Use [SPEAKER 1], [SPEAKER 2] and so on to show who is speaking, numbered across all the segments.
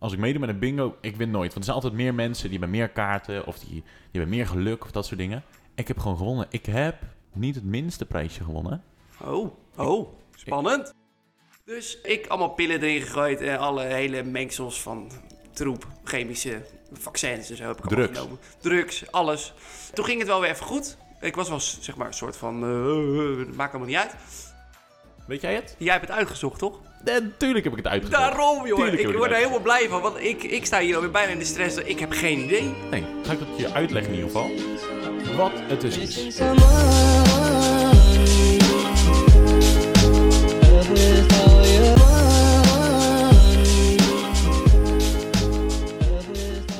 [SPEAKER 1] Als ik meedoe met een bingo, ik win nooit. Want er zijn altijd meer mensen die hebben meer kaarten of die, die hebben meer geluk of dat soort dingen. Ik heb gewoon gewonnen. Ik heb niet het minste prijsje gewonnen.
[SPEAKER 2] Oh, oh, spannend. Dus ik allemaal pillen erin gegooid en alle hele mengsels van troep, chemische vaccins en zo heb ik
[SPEAKER 1] Drugs.
[SPEAKER 2] genomen. Drugs, alles. Toen ging het wel weer even goed. Ik was wel zeg maar een soort van, het maakt allemaal niet uit.
[SPEAKER 1] Weet jij het?
[SPEAKER 2] Jij hebt het uitgezocht, toch?
[SPEAKER 1] Natuurlijk heb ik het uitgezocht.
[SPEAKER 2] Daarom, joh.
[SPEAKER 1] Tuurlijk
[SPEAKER 2] Ik word er helemaal blij van, want ik, ik sta hier alweer bijna in de stress. Ik heb geen idee.
[SPEAKER 1] Nee, ga ik dat je uitleggen in ieder geval. Wat het dus is.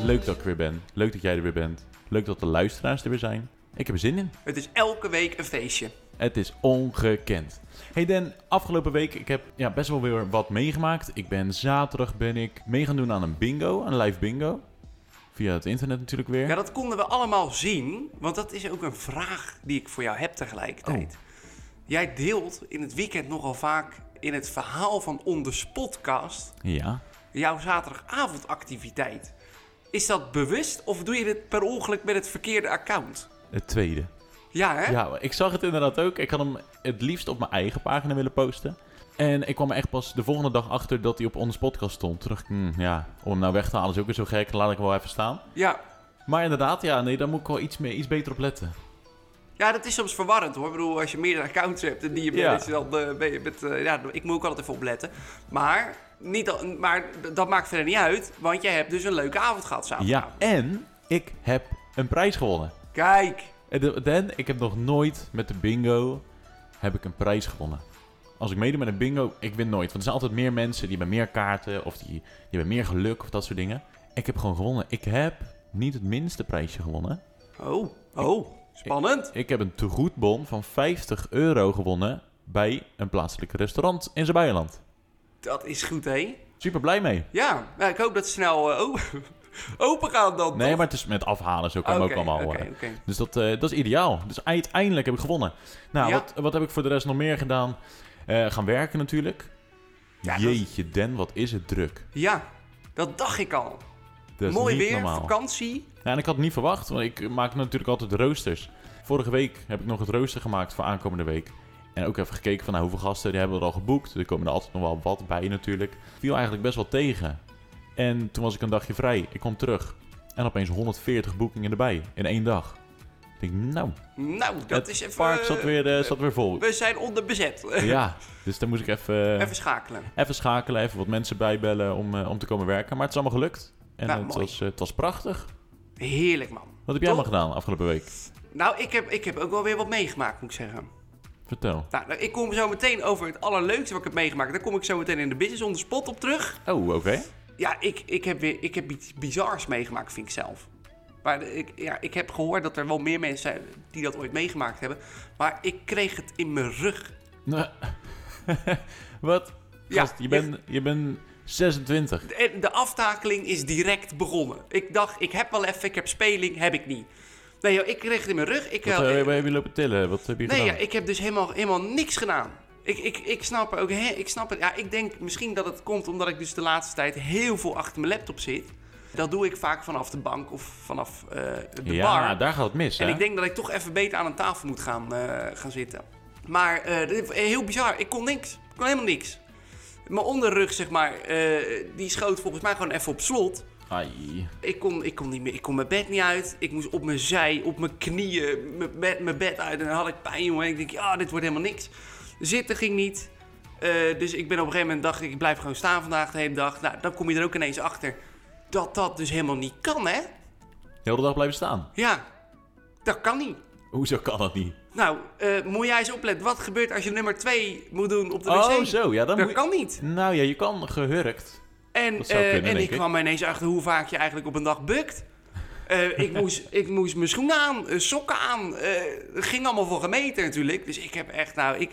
[SPEAKER 1] Leuk dat ik er weer ben. Leuk dat jij er weer bent. Leuk dat de luisteraars er weer zijn. Ik heb er zin in.
[SPEAKER 2] Het is elke week een feestje.
[SPEAKER 1] Het is ongekend. Hey Dan, afgelopen week ik heb ja, best wel weer wat meegemaakt. Ik ben zaterdag ben ik mee gaan doen aan een bingo, een live bingo. Via het internet natuurlijk weer.
[SPEAKER 2] Ja, dat konden we allemaal zien, want dat is ook een vraag die ik voor jou heb tegelijkertijd. Jij deelt in het weekend nogal vaak in het verhaal van Onders Podcast
[SPEAKER 1] Ja.
[SPEAKER 2] jouw zaterdagavondactiviteit. Is dat bewust of doe je dit per ongeluk met het verkeerde account?
[SPEAKER 1] Het tweede.
[SPEAKER 2] Ja, hè?
[SPEAKER 1] Ja, ik zag het inderdaad ook. Ik had hem het liefst op mijn eigen pagina willen posten. En ik kwam er echt pas de volgende dag achter dat hij op onze podcast stond. Toen dacht ik, hmm, ja, om hem nou weg te halen is ook weer zo gek. Laat ik hem wel even staan.
[SPEAKER 2] Ja.
[SPEAKER 1] Maar inderdaad, ja, nee, daar moet ik wel iets, meer, iets beter op letten.
[SPEAKER 2] Ja, dat is soms verwarrend hoor. Ik bedoel, als je meerdere accounts hebt en die je
[SPEAKER 1] Ja.
[SPEAKER 2] dan eh, ben je met... eh, ja, ik moet ook altijd even opletten. Maar, niet al, maar dat maakt verder niet uit, want jij hebt dus een leuke avond gehad samen.
[SPEAKER 1] Ja, en ik heb een prijs gewonnen.
[SPEAKER 2] Kijk,
[SPEAKER 1] Dan, ik heb nog nooit met de bingo heb ik een prijs gewonnen. Als ik meedoe met een bingo, ik win nooit. Want er zijn altijd meer mensen die hebben meer kaarten of die, die hebben meer geluk of dat soort dingen. Ik heb gewoon gewonnen. Ik heb niet het minste prijsje gewonnen.
[SPEAKER 2] Oh, oh, spannend.
[SPEAKER 1] Ik heb een tegoedbon van 50 euro gewonnen bij een plaatselijk restaurant in Zeebuiland.
[SPEAKER 2] Dat is goed, hè?
[SPEAKER 1] Super blij mee.
[SPEAKER 2] Ja, nou, ik hoop dat ze snel o- open gaan dan.
[SPEAKER 1] Nee,
[SPEAKER 2] toch?
[SPEAKER 1] maar het is met afhalen, zo kan het
[SPEAKER 2] Oké,
[SPEAKER 1] ook allemaal.
[SPEAKER 2] oké.
[SPEAKER 1] Dus dat, eh, dat is ideaal. Dus uiteindelijk heb ik gewonnen. Nou,
[SPEAKER 2] Ja.
[SPEAKER 1] wat, wat heb ik voor de rest nog meer gedaan? Eh, gaan werken natuurlijk.
[SPEAKER 2] Ja, dat-
[SPEAKER 1] Jeetje, Den, wat is het druk.
[SPEAKER 2] Ja, dat dacht ik al. Mooi weer,
[SPEAKER 1] normaal.
[SPEAKER 2] vakantie.
[SPEAKER 1] Ja, en ik had het niet verwacht, want ik maak natuurlijk altijd roosters. Vorige week heb ik nog het rooster gemaakt voor aankomende week. En ook even gekeken van nou, hoeveel gasten die hebben er al geboekt. Er komen er altijd nog wel wat bij natuurlijk. Viel eigenlijk best wel tegen. En toen was ik een dagje vrij. Ik kwam terug. En opeens 140 boekingen erbij. In één dag. Ik denk, nou,
[SPEAKER 2] Nou, dat
[SPEAKER 1] het
[SPEAKER 2] is even...
[SPEAKER 1] park zat weer, eh, zat weer vol.
[SPEAKER 2] We zijn onderbezet.
[SPEAKER 1] Ja, dus dan moest ik even,
[SPEAKER 2] Even schakelen.
[SPEAKER 1] even schakelen, even wat mensen bijbellen om, eh, om te komen werken. Maar het is allemaal gelukt. En
[SPEAKER 2] Nou,
[SPEAKER 1] het,
[SPEAKER 2] mooi.
[SPEAKER 1] was, eh, het was prachtig.
[SPEAKER 2] Heerlijk, man.
[SPEAKER 1] Wat heb jij allemaal gedaan afgelopen week?
[SPEAKER 2] Nou, ik heb, ik heb ook wel weer wat meegemaakt, moet ik zeggen.
[SPEAKER 1] Vertel.
[SPEAKER 2] Nou, nou, ik kom zo meteen over het allerleukste wat ik heb meegemaakt. Daar kom ik zo meteen in de business on the spot op terug.
[SPEAKER 1] Oh, oké.
[SPEAKER 2] Ja, ik, ik, heb, weer, ik heb iets bizars meegemaakt, vind ik zelf. Maar ik, ja, ik heb gehoord dat er wel meer mensen zijn die dat ooit meegemaakt hebben. Maar ik kreeg het in mijn rug.
[SPEAKER 1] Nou, Wat?
[SPEAKER 2] Ja,
[SPEAKER 1] Gast, je bent je bent 26.
[SPEAKER 2] De, de aftakeling is direct begonnen. Ik dacht, ik heb wel even, ik heb speling, heb ik niet. Nee joh, ik kreeg het in mijn rug. Ik,
[SPEAKER 1] Wat
[SPEAKER 2] eh,
[SPEAKER 1] heb je lopen tillen? Wat heb je
[SPEAKER 2] Nee, ja,
[SPEAKER 1] gedaan?
[SPEAKER 2] ik heb dus helemaal, helemaal niks gedaan. Ik, ik, ik snap ook, hè, ik snap het. Ja, ik denk misschien dat het komt omdat ik dus de laatste tijd heel veel achter mijn laptop zit. Dat doe ik vaak vanaf de bank of vanaf eh, de
[SPEAKER 1] ja,
[SPEAKER 2] bar.
[SPEAKER 1] daar gaat het mis,
[SPEAKER 2] En
[SPEAKER 1] hè?
[SPEAKER 2] ik denk dat ik toch even beter aan een tafel moet gaan, eh, gaan zitten. Maar eh, heel bizar, ik kon niks. Ik kon helemaal niks. Mijn onderrug, zeg maar, die schoot volgens mij gewoon even op slot.
[SPEAKER 1] Ai.
[SPEAKER 2] Ik kon, ik kon niet meer, ik kon mijn bed niet uit. Ik moest op mijn zij, op mijn knieën, mijn bed, mijn bed uit. En dan had ik pijn, jongen. En ik denk, ja, dit wordt helemaal niks. Zitten ging niet. Eh, dus ik ben op een gegeven moment, dacht ik, ik blijf gewoon staan vandaag de hele dag. Nou, dan kom je er ook ineens achter dat dat dus helemaal niet kan, hè?
[SPEAKER 1] Heel de dag blijven staan.
[SPEAKER 2] Ja, dat kan niet.
[SPEAKER 1] Hoezo kan dat niet?
[SPEAKER 2] Nou, eh, moet jij eens opletten. Wat gebeurt als je nummer 2 moet doen op de wc?
[SPEAKER 1] Oh, zo. Ja, dan
[SPEAKER 2] Dat
[SPEAKER 1] moet
[SPEAKER 2] kan niet.
[SPEAKER 1] Nou ja, je kan gehurkt.
[SPEAKER 2] En,
[SPEAKER 1] Dat zou
[SPEAKER 2] eh,
[SPEAKER 1] kunnen,
[SPEAKER 2] en ik
[SPEAKER 1] ik.
[SPEAKER 2] kwam ineens achter hoe vaak je eigenlijk op een dag bukt. Ik, moest, ik moest mijn schoenen aan, sokken aan. Het ging allemaal voor gemeten natuurlijk. Dus ik heb echt, nou, ik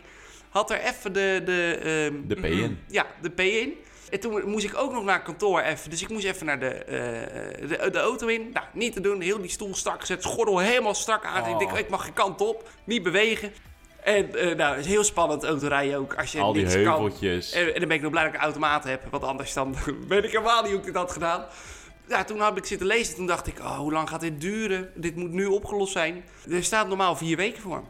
[SPEAKER 2] had er even de... De, ehm,
[SPEAKER 1] De P in.
[SPEAKER 2] Ja, de P in. En toen moest ik ook nog naar kantoor even. Dus ik moest even naar de, eh, de, de auto in. Nou, niet te doen. Heel die stoel strak gezet. Gordel helemaal strak aan. Ik denk,
[SPEAKER 1] Oh.
[SPEAKER 2] ik mag geen kant op. Niet bewegen. En eh, nou, het is heel spannend autorijden ook. Als je
[SPEAKER 1] Al die
[SPEAKER 2] niks kan.
[SPEAKER 1] heuveltjes.
[SPEAKER 2] En, en dan ben ik nog blij dat ik een automaat heb. Want anders dan weet ik helemaal niet hoe ik dit had gedaan. Ja, toen heb ik zitten lezen. Toen dacht ik, oh, hoe lang gaat dit duren? Dit moet nu opgelost zijn. Er staat normaal vier weken voor.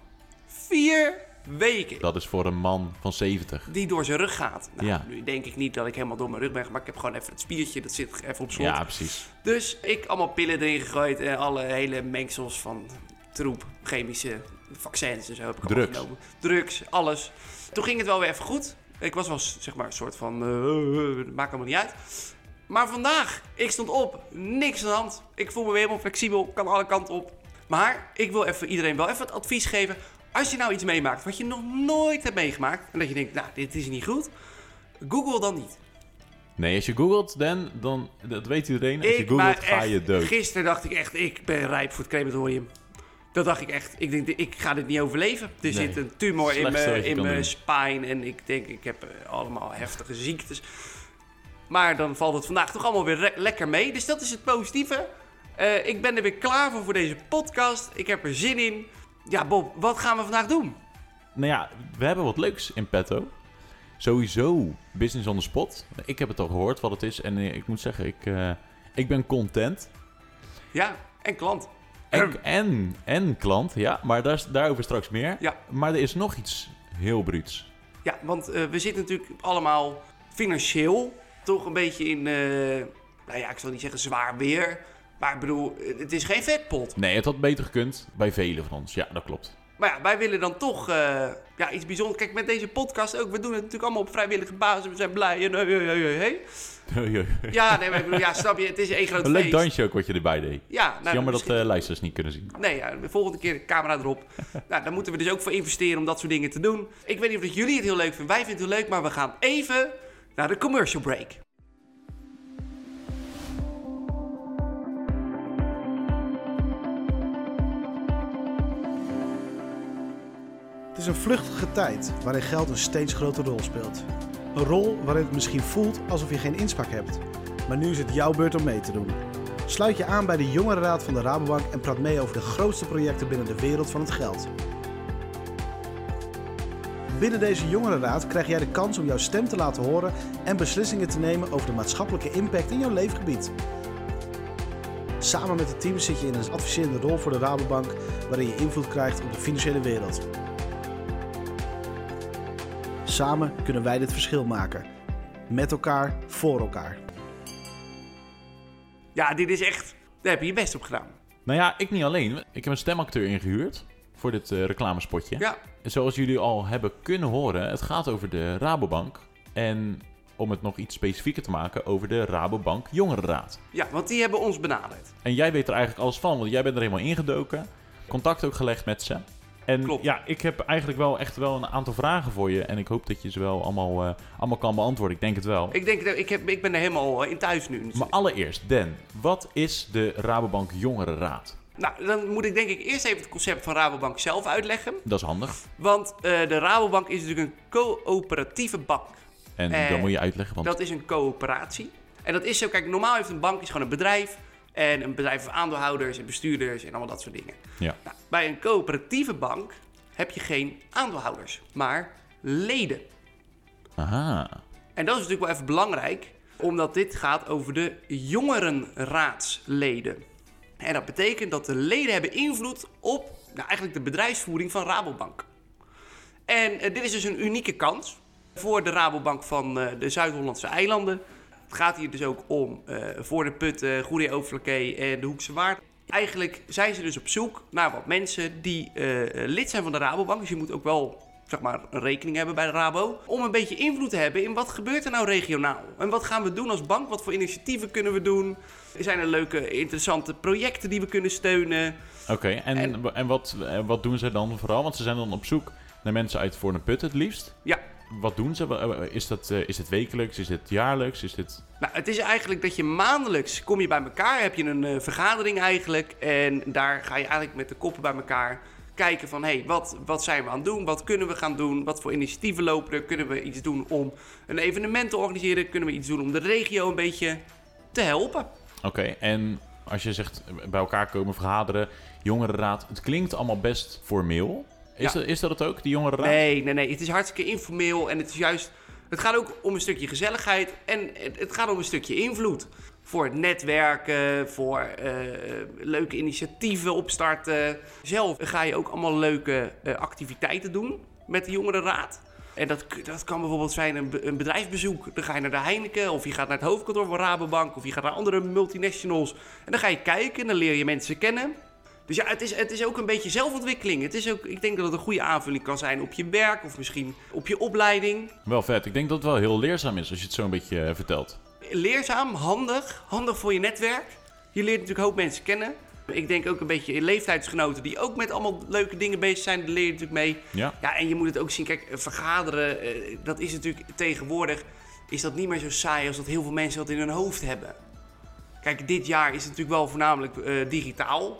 [SPEAKER 2] Vier weken.
[SPEAKER 1] Dat is voor een man van 70.
[SPEAKER 2] Die door zijn rug gaat. Nou,
[SPEAKER 1] Ja.
[SPEAKER 2] nu denk ik niet dat ik helemaal door mijn rug ben. Maar ik heb gewoon even het spiertje. Dat zit even op slot.
[SPEAKER 1] Ja, precies.
[SPEAKER 2] Dus ik allemaal pillen erin gegooid. En alle hele mengsels van troep, chemische vaccins en zo heb ik allemaal
[SPEAKER 1] Drugs.
[SPEAKER 2] genomen. Drugs, alles. Toen ging het wel weer even goed. Ik was wel zeg maar een soort van, het maakt allemaal niet uit. Maar vandaag, ik stond op, niks aan de hand. Ik voel me weer helemaal flexibel, kan alle kanten op. Maar ik wil even iedereen wel even het advies geven. Als je nou iets meemaakt wat je nog nooit hebt meegemaakt. En dat je denkt, nou, dit is niet goed. Google dan niet.
[SPEAKER 1] Nee, als je googelt, dan, dan dat weet iedereen. Als je
[SPEAKER 2] Ik, maar
[SPEAKER 1] googelt, ga
[SPEAKER 2] echt,
[SPEAKER 1] je dood.
[SPEAKER 2] Gisteren dacht ik echt, ik ben rijp voor het crematorium. Dat dacht ik echt. Ik denk, ik ga dit niet overleven. Er
[SPEAKER 1] Nee.
[SPEAKER 2] zit een tumor in mijn,
[SPEAKER 1] je
[SPEAKER 2] in mijn spine. En ik denk, ik heb eh, allemaal heftige ziektes. Maar dan valt het vandaag toch allemaal weer lekker mee. Dus dat is het positieve. Eh, ik ben er weer klaar voor voor deze podcast. Ik heb er zin in. Ja, Bob, wat gaan we vandaag doen?
[SPEAKER 1] Nou ja, we hebben wat leuks in petto. Sowieso business on the spot. Ik heb het al gehoord wat het is. En ik moet zeggen, ik, eh, ik ben content.
[SPEAKER 2] Ja, en klant.
[SPEAKER 1] En, en, en klant, ja. Maar daar, daarover straks meer.
[SPEAKER 2] Ja.
[SPEAKER 1] Maar er is nog iets heel bruuts.
[SPEAKER 2] Ja, want eh, we zitten natuurlijk allemaal financieel toch een beetje in, eh, nou ja, ik zal niet zeggen zwaar weer. Maar ik bedoel, eh, het is geen vetpot.
[SPEAKER 1] Nee, het had beter gekund bij velen van ons. Ja, dat klopt.
[SPEAKER 2] Maar ja, wij willen dan toch eh, ja, iets bijzonders. Kijk, met deze podcast ook. We doen het natuurlijk allemaal op vrijwillige basis. We zijn blij. En, hey, hey, hey, hey. Ja, nee, maar ik bedoel, ja, snap je? Het is één groot
[SPEAKER 1] Een leuk dansje ook wat je erbij deed.
[SPEAKER 2] Ja,
[SPEAKER 1] Het is
[SPEAKER 2] nou,
[SPEAKER 1] jammer dat de luisteraars niet kunnen zien.
[SPEAKER 2] Nee, ja, de volgende keer de camera erop. nou, daar moeten we dus ook voor investeren om dat soort dingen te doen. Ik weet niet of jullie het heel leuk vinden. Wij vinden het heel leuk, maar we gaan even naar de commercial break.
[SPEAKER 3] Het is een vluchtige tijd waarin geld een steeds grotere rol speelt. Een rol waarin het misschien voelt alsof je geen inspraak hebt. Maar nu is het jouw beurt om mee te doen. Sluit je aan bij de Jongerenraad van de Rabobank en praat mee over de grootste projecten binnen de wereld van het geld. Binnen deze Jongerenraad krijg jij de kans om jouw stem te laten horen en beslissingen te nemen over de maatschappelijke impact in jouw leefgebied. Samen met het team zit je in een adviserende rol voor de Rabobank waarin je invloed krijgt op de financiële wereld. Samen kunnen wij dit verschil maken. Met elkaar, voor elkaar.
[SPEAKER 2] Ja, dit is echt... Daar heb je je best op gedaan.
[SPEAKER 1] Nou ja, ik niet alleen. Ik heb een stemacteur ingehuurd voor dit eh, reclamespotje.
[SPEAKER 2] Ja,
[SPEAKER 1] Zoals jullie al hebben kunnen horen, het gaat over de Rabobank. En om het nog iets specifieker te maken, over de Rabobank Jongerenraad.
[SPEAKER 2] ja, want die hebben ons benaderd.
[SPEAKER 1] En jij weet er eigenlijk alles van, want jij bent er helemaal ingedoken. Contact ook gelegd met ze. En
[SPEAKER 2] Klopt.
[SPEAKER 1] ja, ik heb eigenlijk wel echt wel een aantal vragen voor je. En ik hoop dat je ze wel allemaal, eh, allemaal kan beantwoorden. Ik denk het wel.
[SPEAKER 2] Ik denk, dat ik, heb, ik ben er helemaal in thuis nu.
[SPEAKER 1] Maar allereerst, Dan, wat is de Rabobank Jongerenraad?
[SPEAKER 2] Nou, dan moet ik denk ik eerst even het concept van Rabobank zelf uitleggen.
[SPEAKER 1] Dat is handig.
[SPEAKER 2] Want eh, de Rabobank is natuurlijk een coöperatieve bank.
[SPEAKER 1] En
[SPEAKER 2] Eh,
[SPEAKER 1] dan moet je uitleggen, want
[SPEAKER 2] Dat is een coöperatie. En dat is zo, kijk, normaal heeft een bank is gewoon een bedrijf. En een bedrijf van aandeelhouders en bestuurders en allemaal dat soort dingen.
[SPEAKER 1] ja.
[SPEAKER 2] Nou, bij een coöperatieve bank heb je geen aandeelhouders, maar leden.
[SPEAKER 1] Aha.
[SPEAKER 2] En dat is natuurlijk wel even belangrijk, omdat dit gaat over de jongerenraadsleden. En dat betekent dat de leden hebben invloed op nou, eigenlijk de bedrijfsvoering van Rabobank. En eh, dit is dus een unieke kans voor de Rabobank van eh, de Zuid-Hollandse eilanden. Het gaat hier dus ook om eh, voor de Putten, Goeree Overflakkee en de Hoekse Waard. Eigenlijk zijn ze dus op zoek naar wat mensen die eh, lid zijn van de Rabobank. Dus je moet ook wel zeg maar, een rekening hebben bij de Rabo. Om een beetje invloed te hebben in wat gebeurt er nou regionaal. En wat gaan we doen als bank? Wat voor initiatieven kunnen we doen? Zijn er leuke, interessante projecten die we kunnen steunen?
[SPEAKER 1] Oké, en,
[SPEAKER 2] En-
[SPEAKER 1] en wat, wat doen ze dan vooral? Want ze zijn dan op zoek naar mensen uit voor een put het liefst.
[SPEAKER 2] Ja,
[SPEAKER 1] Wat doen ze? Is, dat, eh, is het wekelijks? Is dit jaarlijks? Is dit...
[SPEAKER 2] Nou, het is eigenlijk dat je maandelijks kom je bij elkaar, heb je een eh, vergadering eigenlijk. En daar ga je eigenlijk met de koppen bij elkaar kijken van... hé, hey, wat, wat zijn we aan het doen? Wat kunnen we gaan doen? Wat voor initiatieven lopen er? Kunnen we iets doen om een evenement te organiseren? Kunnen we iets doen om de regio een beetje te helpen?
[SPEAKER 1] Oké, en als je zegt eh, bij elkaar komen, vergaderen, jongerenraad. Het klinkt allemaal best formeel. Is,
[SPEAKER 2] Ja.
[SPEAKER 1] dat, is dat het ook, die jongere raad?
[SPEAKER 2] Nee, nee, nee. Het is hartstikke informeel en het is juist... Het gaat ook om een stukje gezelligheid en het, gaat om een stukje invloed. Voor het netwerken, voor eh, leuke initiatieven opstarten. Zelf ga je ook allemaal leuke eh, activiteiten doen met de jongerenraad. En dat, dat kan bijvoorbeeld zijn een, een bedrijfsbezoek. Dan ga je naar de Heineken of je gaat naar het hoofdkantoor van Rabobank... of je gaat naar andere multinationals. En dan ga je kijken en dan leer je mensen kennen. Dus ja, het is, het is ook een beetje zelfontwikkeling. Het is ook, ik denk dat het een goede aanvulling kan zijn op je werk of misschien op je opleiding.
[SPEAKER 1] Wel vet. Ik denk dat het wel heel leerzaam is als je het zo een beetje eh, vertelt.
[SPEAKER 2] Leerzaam, handig, handig voor je netwerk. Je leert natuurlijk een hoop mensen kennen. Ik denk ook een beetje leeftijdsgenoten die ook met allemaal leuke dingen bezig zijn. Daar leer je natuurlijk mee.
[SPEAKER 1] Ja.
[SPEAKER 2] Ja, en je moet het ook zien. Kijk, vergaderen, eh, dat is natuurlijk tegenwoordig... is dat niet meer zo saai als dat heel veel mensen dat in hun hoofd hebben. Kijk, dit jaar is het natuurlijk wel voornamelijk eh, digitaal.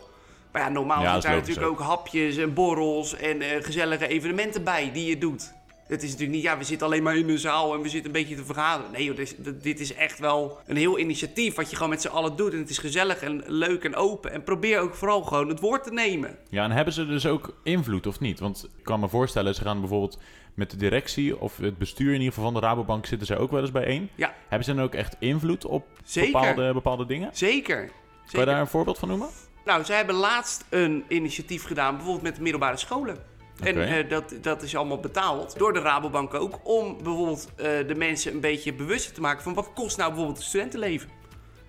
[SPEAKER 2] Maar ja, normaal
[SPEAKER 1] Ja, is
[SPEAKER 2] er natuurlijk ook hapjes en borrels en eh, gezellige evenementen bij die je doet. Het is natuurlijk niet, ja, we zitten alleen maar in een zaal en we zitten een beetje te vergaderen. Nee, joh, dit, is, dit- is echt wel een heel initiatief wat je gewoon met z'n allen doet. En het is gezellig en leuk en open. En probeer ook vooral gewoon het woord te nemen.
[SPEAKER 1] Ja, en hebben ze dus ook invloed of niet? Want ik kan me voorstellen, ze gaan bijvoorbeeld met de directie of het bestuur in ieder geval van de Rabobank zitten ze ook wel eens bijeen.
[SPEAKER 2] Ja,
[SPEAKER 1] Hebben ze dan ook echt invloed op
[SPEAKER 2] Zeker.
[SPEAKER 1] bepaalde, bepaalde dingen?
[SPEAKER 2] zeker.
[SPEAKER 1] Kan je
[SPEAKER 2] zeker.
[SPEAKER 1] daar een voorbeeld van noemen?
[SPEAKER 2] Nou, zij hebben laatst een initiatief gedaan, bijvoorbeeld met de middelbare scholen. En eh, dat, dat is allemaal betaald door de Rabobank ook. Om bijvoorbeeld eh, de mensen een beetje bewuster te maken van wat kost nou bijvoorbeeld het studentenleven.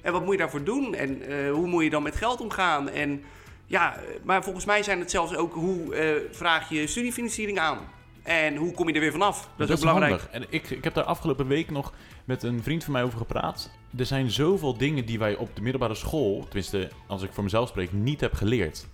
[SPEAKER 2] En wat moet je daarvoor doen? En eh, hoe moet je dan met geld omgaan? En ja, maar volgens mij zijn het zelfs ook hoe vraag je studiefinanciering aan? En hoe kom je er weer vanaf? Dat, is ook belangrijk.
[SPEAKER 1] handig. En ik, ik heb daar afgelopen week nog met een vriend van mij over gepraat. Er zijn zoveel dingen die wij op de middelbare school, tenminste als ik voor mezelf spreek, niet heb geleerd.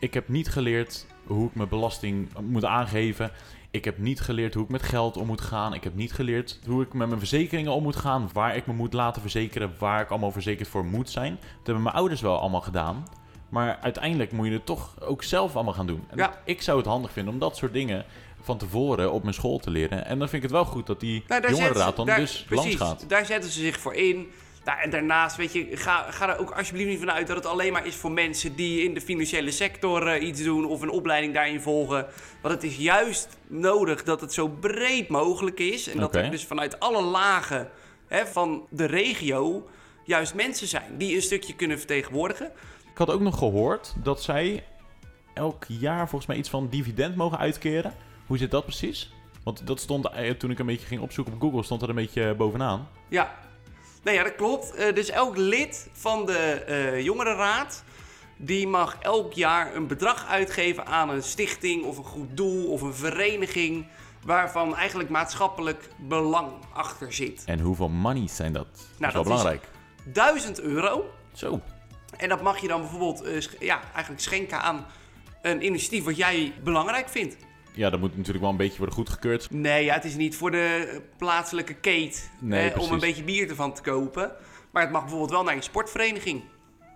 [SPEAKER 1] Ik heb niet geleerd hoe ik mijn belasting moet aangeven. Ik heb niet geleerd hoe ik met geld om moet gaan. Ik heb niet geleerd hoe ik met mijn verzekeringen om moet gaan. Waar ik me moet laten verzekeren. Waar ik allemaal verzekerd voor moet zijn. Dat hebben mijn ouders wel allemaal gedaan. Maar uiteindelijk moet je het toch ook zelf allemaal gaan doen. En
[SPEAKER 2] Ja.
[SPEAKER 1] ik zou het handig vinden om dat soort dingen van tevoren op mijn school te leren. En dan vind ik het wel goed dat die
[SPEAKER 2] Nou,
[SPEAKER 1] jongerenraad dan
[SPEAKER 2] daar-
[SPEAKER 1] dus
[SPEAKER 2] precies,
[SPEAKER 1] langs gaat.
[SPEAKER 2] Daar zetten ze zich voor in. Nou, en daarnaast, weet je, ga, ga er ook alsjeblieft niet vanuit dat het alleen maar is voor mensen die in de financiële sector eh, iets doen of een opleiding daarin volgen. Want het is juist nodig dat het zo breed mogelijk is. En dat er dus vanuit alle lagen hè, van de regio juist mensen zijn die een stukje kunnen vertegenwoordigen.
[SPEAKER 1] Ik had ook nog gehoord dat zij elk jaar volgens mij iets van dividend mogen uitkeren. Hoe zit dat precies? Want dat stond, eh, toen ik een beetje ging opzoeken op Google, stond er een beetje bovenaan.
[SPEAKER 2] Ja, nee, ja dat klopt. Eh, dus elk lid van de eh jongerenraad... die mag elk jaar een bedrag uitgeven aan een stichting... of een goed doel of een vereniging... waarvan eigenlijk maatschappelijk belang achter zit.
[SPEAKER 1] En hoeveel monies zijn dat? dat is wel
[SPEAKER 2] dat is-
[SPEAKER 1] belangrijk.
[SPEAKER 2] 1000 euro.
[SPEAKER 1] Zo.
[SPEAKER 2] En dat mag je dan bijvoorbeeld eh, ja, eigenlijk schenken aan een initiatief... wat jij belangrijk vindt.
[SPEAKER 1] Ja, dat moet natuurlijk wel een beetje worden goedgekeurd.
[SPEAKER 2] Nee, ja, het is niet voor de plaatselijke kate...
[SPEAKER 1] Nee,
[SPEAKER 2] eh, om een beetje bier ervan te kopen... Maar het mag bijvoorbeeld wel naar je sportvereniging.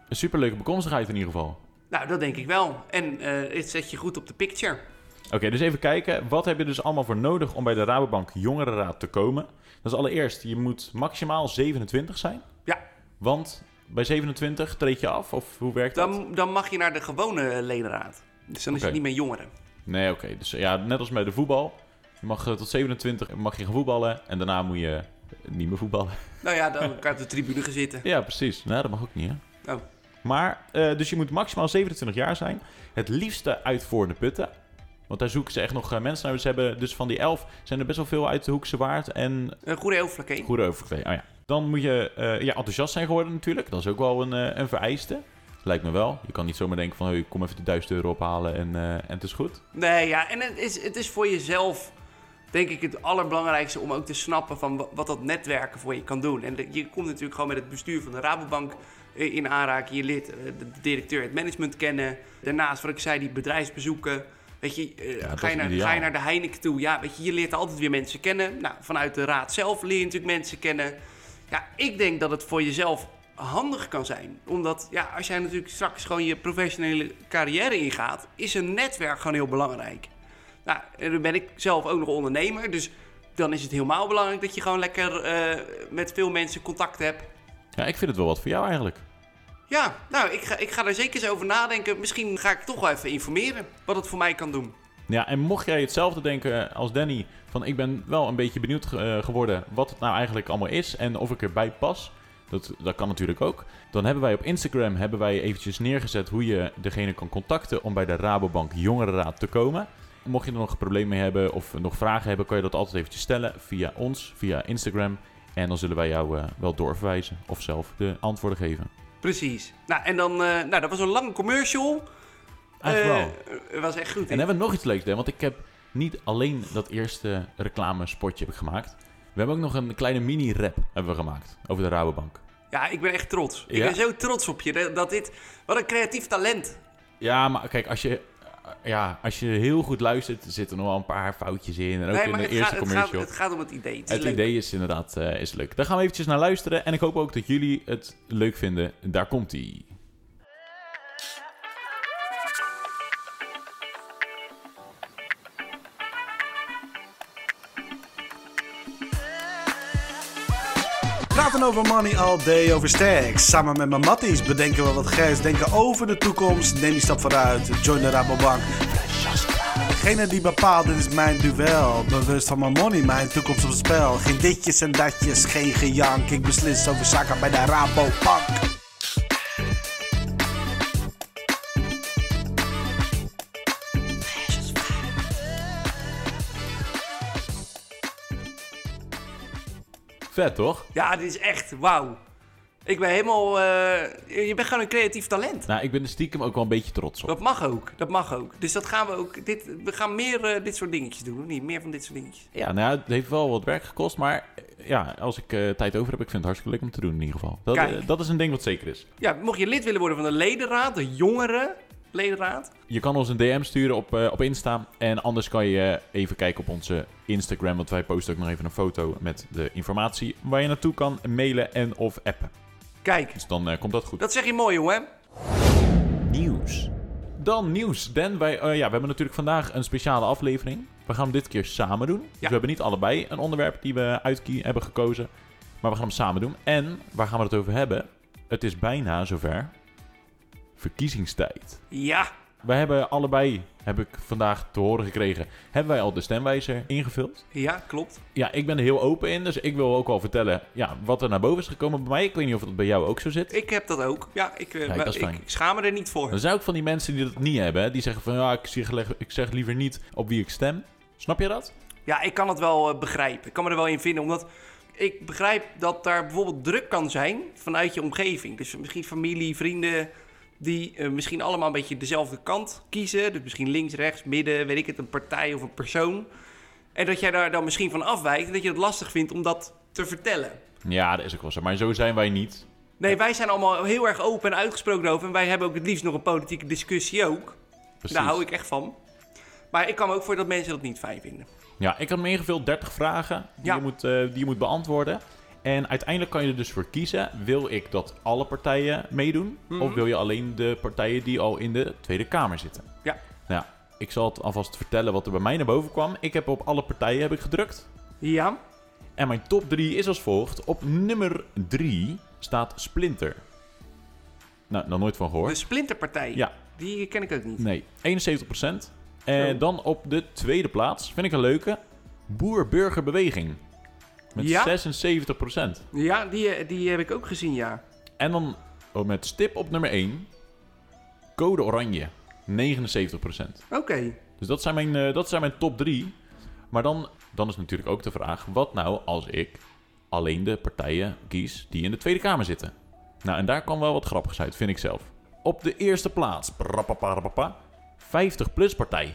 [SPEAKER 1] Een superleuke bekomstigheid in ieder geval.
[SPEAKER 2] Nou, dat denk ik wel. En eh, het zet je goed op de picture.
[SPEAKER 1] Oké, dus even kijken. Wat heb je dus allemaal voor nodig om bij de Rabobank Jongerenraad te komen? Dat is allereerst, je moet maximaal 27 zijn.
[SPEAKER 2] Ja,
[SPEAKER 1] Want bij 27 treed je af, of hoe werkt dat?
[SPEAKER 2] dan, dan mag je naar de gewone ledenraad. Dus dan is het niet meer jongeren.
[SPEAKER 1] Nee, oké. Dus ja, net als bij de voetbal. Je mag eh, tot 27 mag je gaan voetballen en daarna moet je niet meer voetballen.
[SPEAKER 2] Nou ja, dan kan je op de tribune gaan zitten.
[SPEAKER 1] Ja, precies. Nee, dat mag ook niet, hè?
[SPEAKER 2] Oh.
[SPEAKER 1] Maar, eh, dus je moet maximaal 27 jaar zijn. Het liefste uit voor de putten. Want daar zoeken ze echt nog eh, mensen naar. Ze hebben dus van die 11 zijn er best wel veel uit de Hoekse Waard en
[SPEAKER 2] Een goede Eeuwflakkeen.
[SPEAKER 1] goede overkleding. Oh ja. Dan moet je ja, enthousiast zijn geworden natuurlijk. Dat is ook wel een, een vereiste. Lijkt me wel. Je kan niet zomaar denken van, hey, kom even die 1000 euro ophalen en, eh, en het is goed.
[SPEAKER 2] Nee, ja, en het is, het is voor jezelf, denk ik, het allerbelangrijkste om ook te snappen van wa- wat dat netwerken voor je kan doen. En de- je komt natuurlijk gewoon met het bestuur van de Rabobank eh, in aanraking. Je leert eh, de directeur het management kennen. Daarnaast, wat ik zei, die bedrijfsbezoeken. Weet je, ga, je naar, ga je naar de Heineken toe? Ja, weet je, je leert altijd weer mensen kennen. Nou, vanuit de raad zelf leer je natuurlijk mensen kennen. Ja, ik denk dat het voor jezelf handig kan zijn. Omdat, ja, als jij natuurlijk straks gewoon je professionele carrière ingaat, is een netwerk gewoon heel belangrijk. Nou, en dan ben ik zelf ook nog ondernemer, dus dan is het helemaal belangrijk dat je gewoon lekker eh, met veel mensen contact hebt.
[SPEAKER 1] Ja, ik vind het wel wat voor jou eigenlijk.
[SPEAKER 2] Ja, nou, ik ga, ik ga er zeker eens over nadenken. Misschien ga ik toch wel even informeren wat het voor mij kan doen.
[SPEAKER 1] Ja, en mocht jij hetzelfde denken als Danny, van ik ben wel een beetje benieuwd eh, geworden wat het nou eigenlijk allemaal is en of ik erbij pas. Dat, dat kan natuurlijk ook. Dan hebben wij op Instagram hebben wij eventjes neergezet hoe je degene kan contacten om bij de Rabobank Jongerenraad te komen. Mocht je er nog een probleem mee hebben of nog vragen hebben, kan je dat altijd eventjes stellen via ons, via Instagram. En dan zullen wij jou eh, wel doorverwijzen of zelf de antwoorden geven.
[SPEAKER 2] Precies. Nou, en dan, eh, nou, dat was een lange commercial.
[SPEAKER 1] Eigenlijk
[SPEAKER 2] Eh,
[SPEAKER 1] wel.
[SPEAKER 2] Het was echt goed.
[SPEAKER 1] En dan hebben we nog iets leuks, hè? want ik heb niet alleen dat eerste reclamespotje heb ik gemaakt. We hebben ook nog een kleine mini-rap hebben we gemaakt over de Rabobank.
[SPEAKER 2] Ja, ik ben echt trots. Ik
[SPEAKER 1] Ja?
[SPEAKER 2] ben zo trots op je dat- dit... Wat een creatief talent.
[SPEAKER 1] Ja, maar kijk, als je, ja, als je heel goed luistert, er zitten nog wel een paar foutjes in. En ook
[SPEAKER 2] Nee,
[SPEAKER 1] in de eerste
[SPEAKER 2] gaat, het, gaat,
[SPEAKER 1] commercial.
[SPEAKER 2] het gaat om het idee. Het,
[SPEAKER 1] idee is inderdaad eh, is leuk. Daar gaan we eventjes naar luisteren. En ik hoop ook dat jullie het leuk vinden. Daar komt
[SPEAKER 3] Praten over money all day, over stacks. Samen met mijn matties bedenken we wat geks. Denken over de toekomst, neem die stap vooruit. Join de Rabobank. Degene die bepaalt, dit is mijn duel. Bewust van mijn money, mijn toekomst op het spel. Geen ditjes en datjes, geen gejank. Ik beslis over zaken bij de Rabobank.
[SPEAKER 1] Vet, toch?
[SPEAKER 2] Ja, dit is echt wauw. Ik ben helemaal... eh, je bent gewoon een creatief talent.
[SPEAKER 1] Nou, ik ben er stiekem ook wel een beetje trots op.
[SPEAKER 2] Dat mag ook. Dat mag ook. Dus dat gaan we ook... Dit, we gaan meer eh, dit soort dingetjes doen, of niet? Meer van dit soort dingetjes.
[SPEAKER 1] Ja, nou, het heeft wel wat werk gekost. Maar eh, ja, als ik tijd over heb, ik vind het hartstikke leuk om te doen in ieder geval. Dat,
[SPEAKER 2] Kijk.
[SPEAKER 1] dat is een ding wat zeker is.
[SPEAKER 2] Ja, mocht je lid willen worden van de ledenraad, de jongere ledenraad.
[SPEAKER 1] Je kan ons een DM sturen op, eh, op Insta. En anders kan je even kijken op onze Instagram. Want wij posten ook nog even een foto met de informatie waar je naartoe kan mailen en of appen.
[SPEAKER 2] Kijk,
[SPEAKER 1] Dus dan eh, komt dat goed.
[SPEAKER 2] dat zeg je mooi, jongen.
[SPEAKER 1] Nieuws. Dan nieuws. Dan, wij, eh, ja, we hebben natuurlijk vandaag een speciale aflevering. We gaan hem dit keer samen doen. Dus we hebben niet allebei een onderwerp die we uitkie hebben gekozen. Maar we gaan hem samen doen. En waar gaan we het over hebben? Het is bijna zover. Verkiezingstijd.
[SPEAKER 2] Ja,
[SPEAKER 1] Wij hebben allebei, heb ik vandaag te horen gekregen, hebben wij al de stemwijzer ingevuld.
[SPEAKER 2] ja, klopt.
[SPEAKER 1] Ja, ik ben er heel open in, dus ik wil ook wel vertellen ja, wat er naar boven is gekomen bij mij. Ik weet niet of dat bij jou ook zo zit.
[SPEAKER 2] Ik heb dat ook. Ja, ik, eh,
[SPEAKER 1] Kijk,
[SPEAKER 2] maar
[SPEAKER 1] dat is
[SPEAKER 2] ik,
[SPEAKER 1] fijn.
[SPEAKER 2] ik schaam me er niet voor.
[SPEAKER 1] Er zijn ook van die mensen die dat niet hebben, hè, die zeggen van ja, ik zeg, ik zeg liever niet op wie ik stem. Snap je dat?
[SPEAKER 2] Ja, ik kan het wel eh, begrijpen. Ik kan me er wel in vinden, omdat ik begrijp dat daar bijvoorbeeld druk kan zijn vanuit je omgeving. Dus misschien familie, vrienden, die eh, misschien allemaal een beetje dezelfde kant kiezen. Dus misschien links, rechts, midden, weet ik het, een partij of een persoon. En dat jij daar dan misschien van afwijkt en dat je het lastig vindt om dat te vertellen.
[SPEAKER 1] Ja, dat is ook wel zo. Maar zo zijn wij niet.
[SPEAKER 2] Nee, wij zijn allemaal heel erg open en uitgesproken over. En wij hebben ook het liefst nog een politieke discussie ook.
[SPEAKER 1] Precies.
[SPEAKER 2] Daar hou ik echt van. Maar ik kan me ook voor dat mensen dat niet fijn vinden.
[SPEAKER 1] Ja, ik had me ingevuld 30 vragen die,
[SPEAKER 2] Ja.
[SPEAKER 1] je moet, eh, die je moet beantwoorden. En uiteindelijk kan je er dus voor kiezen: wil ik dat alle partijen meedoen?
[SPEAKER 2] Mhm.
[SPEAKER 1] Of wil je alleen de partijen die al in de Tweede Kamer zitten?
[SPEAKER 2] Ja.
[SPEAKER 1] Nou, ik zal het alvast vertellen wat er bij mij naar boven kwam. Ik heb op alle partijen heb ik gedrukt.
[SPEAKER 2] Ja,
[SPEAKER 1] En mijn top 3 is als volgt. Op nummer 3 staat Splinter. Nou, nog nooit van gehoord.
[SPEAKER 2] de Splinterpartij.
[SPEAKER 1] Ja,
[SPEAKER 2] Die ken ik ook niet.
[SPEAKER 1] nee, 71%. En dan op de tweede plaats, vind ik een leuke, Boer-Burgerbeweging. Met
[SPEAKER 2] Ja?
[SPEAKER 1] 76%.
[SPEAKER 2] Ja, die, eh, die heb ik ook gezien, ja.
[SPEAKER 1] En dan oh, met stip op nummer 1, Code Oranje. 79%.
[SPEAKER 2] Oké.
[SPEAKER 1] Dus dat zijn mijn, eh, dat zijn mijn top 3. Maar dan, dan is natuurlijk ook de vraag: wat nou als ik alleen de partijen kies die in de Tweede Kamer zitten? Nou, en daar kan wel wat grappigs uit, vind ik zelf. Op de eerste plaats, prapapapapa, 50-plus partij.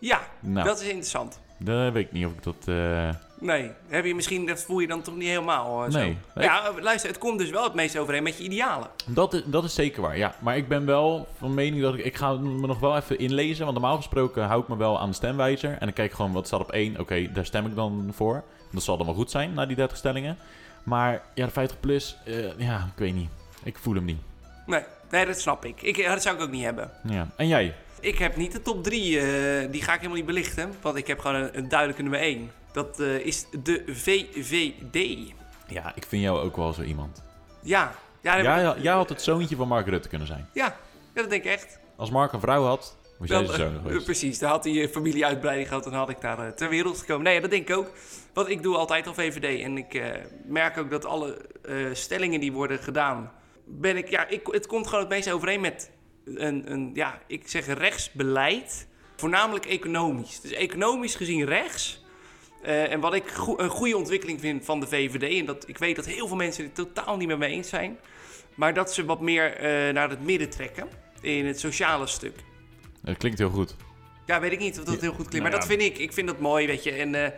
[SPEAKER 2] Ja,
[SPEAKER 1] Nou.
[SPEAKER 2] dat is interessant.
[SPEAKER 1] Dan weet ik niet of ik dat. eh,
[SPEAKER 2] Nee, heb je misschien, dat voel je dan toch niet helemaal eh, zo.
[SPEAKER 1] Nee.
[SPEAKER 2] Ja, luister, het komt dus wel het meest overeen met je idealen.
[SPEAKER 1] Dat is, dat is zeker waar, ja. Maar ik ben wel van mening dat ik... Ik ga me nog wel even inlezen. Want normaal gesproken hou ik me wel aan de stemwijzer. En dan kijk ik gewoon wat staat op één. Oké, daar stem ik dan voor. Dat zal dan wel goed zijn, na die 30 stellingen. Maar ja, de 50 plus... eh, ja, ik weet niet. Ik voel hem niet.
[SPEAKER 2] Nee, nee dat snap ik. ik. Dat zou ik ook niet hebben.
[SPEAKER 1] Ja. En jij?
[SPEAKER 2] Ik heb niet de top 3, die ga ik helemaal niet belichten. Want ik heb gewoon een, een duidelijke nummer 1. Dat eh, is de VVD.
[SPEAKER 1] Ja, ik vind jou ook wel zo iemand.
[SPEAKER 2] Ja,
[SPEAKER 1] Jij,
[SPEAKER 2] ik-
[SPEAKER 1] jij had het zoontje van Mark Rutte kunnen zijn.
[SPEAKER 2] ja, ja, dat denk ik echt.
[SPEAKER 1] Als Mark een vrouw had, Moest jij zijn zoon
[SPEAKER 2] eh,
[SPEAKER 1] geweest?
[SPEAKER 2] precies, dan had hij een familieuitbreiding gehad en had ik daar eh, ter wereld gekomen. Nee, dat denk ik ook. Want ik doe altijd al VVD en ik eh, merk ook dat alle eh, stellingen die worden gedaan, ben ik, ja, ik, het komt gewoon het meest overeen met een, een, ja, ik zeg rechtsbeleid, voornamelijk economisch. Dus economisch gezien rechts. Eh, en wat ik een goede ontwikkeling vind van de VVD, en dat ik weet dat heel veel mensen het totaal niet met me eens zijn, maar dat ze wat meer eh, naar het midden trekken in het sociale stuk.
[SPEAKER 1] Dat klinkt heel goed.
[SPEAKER 2] Ja, weet ik niet of dat
[SPEAKER 1] Ja,
[SPEAKER 2] heel goed klinkt.
[SPEAKER 1] nou
[SPEAKER 2] maar dat vind ik. Ik vind dat mooi, weet je. En eh,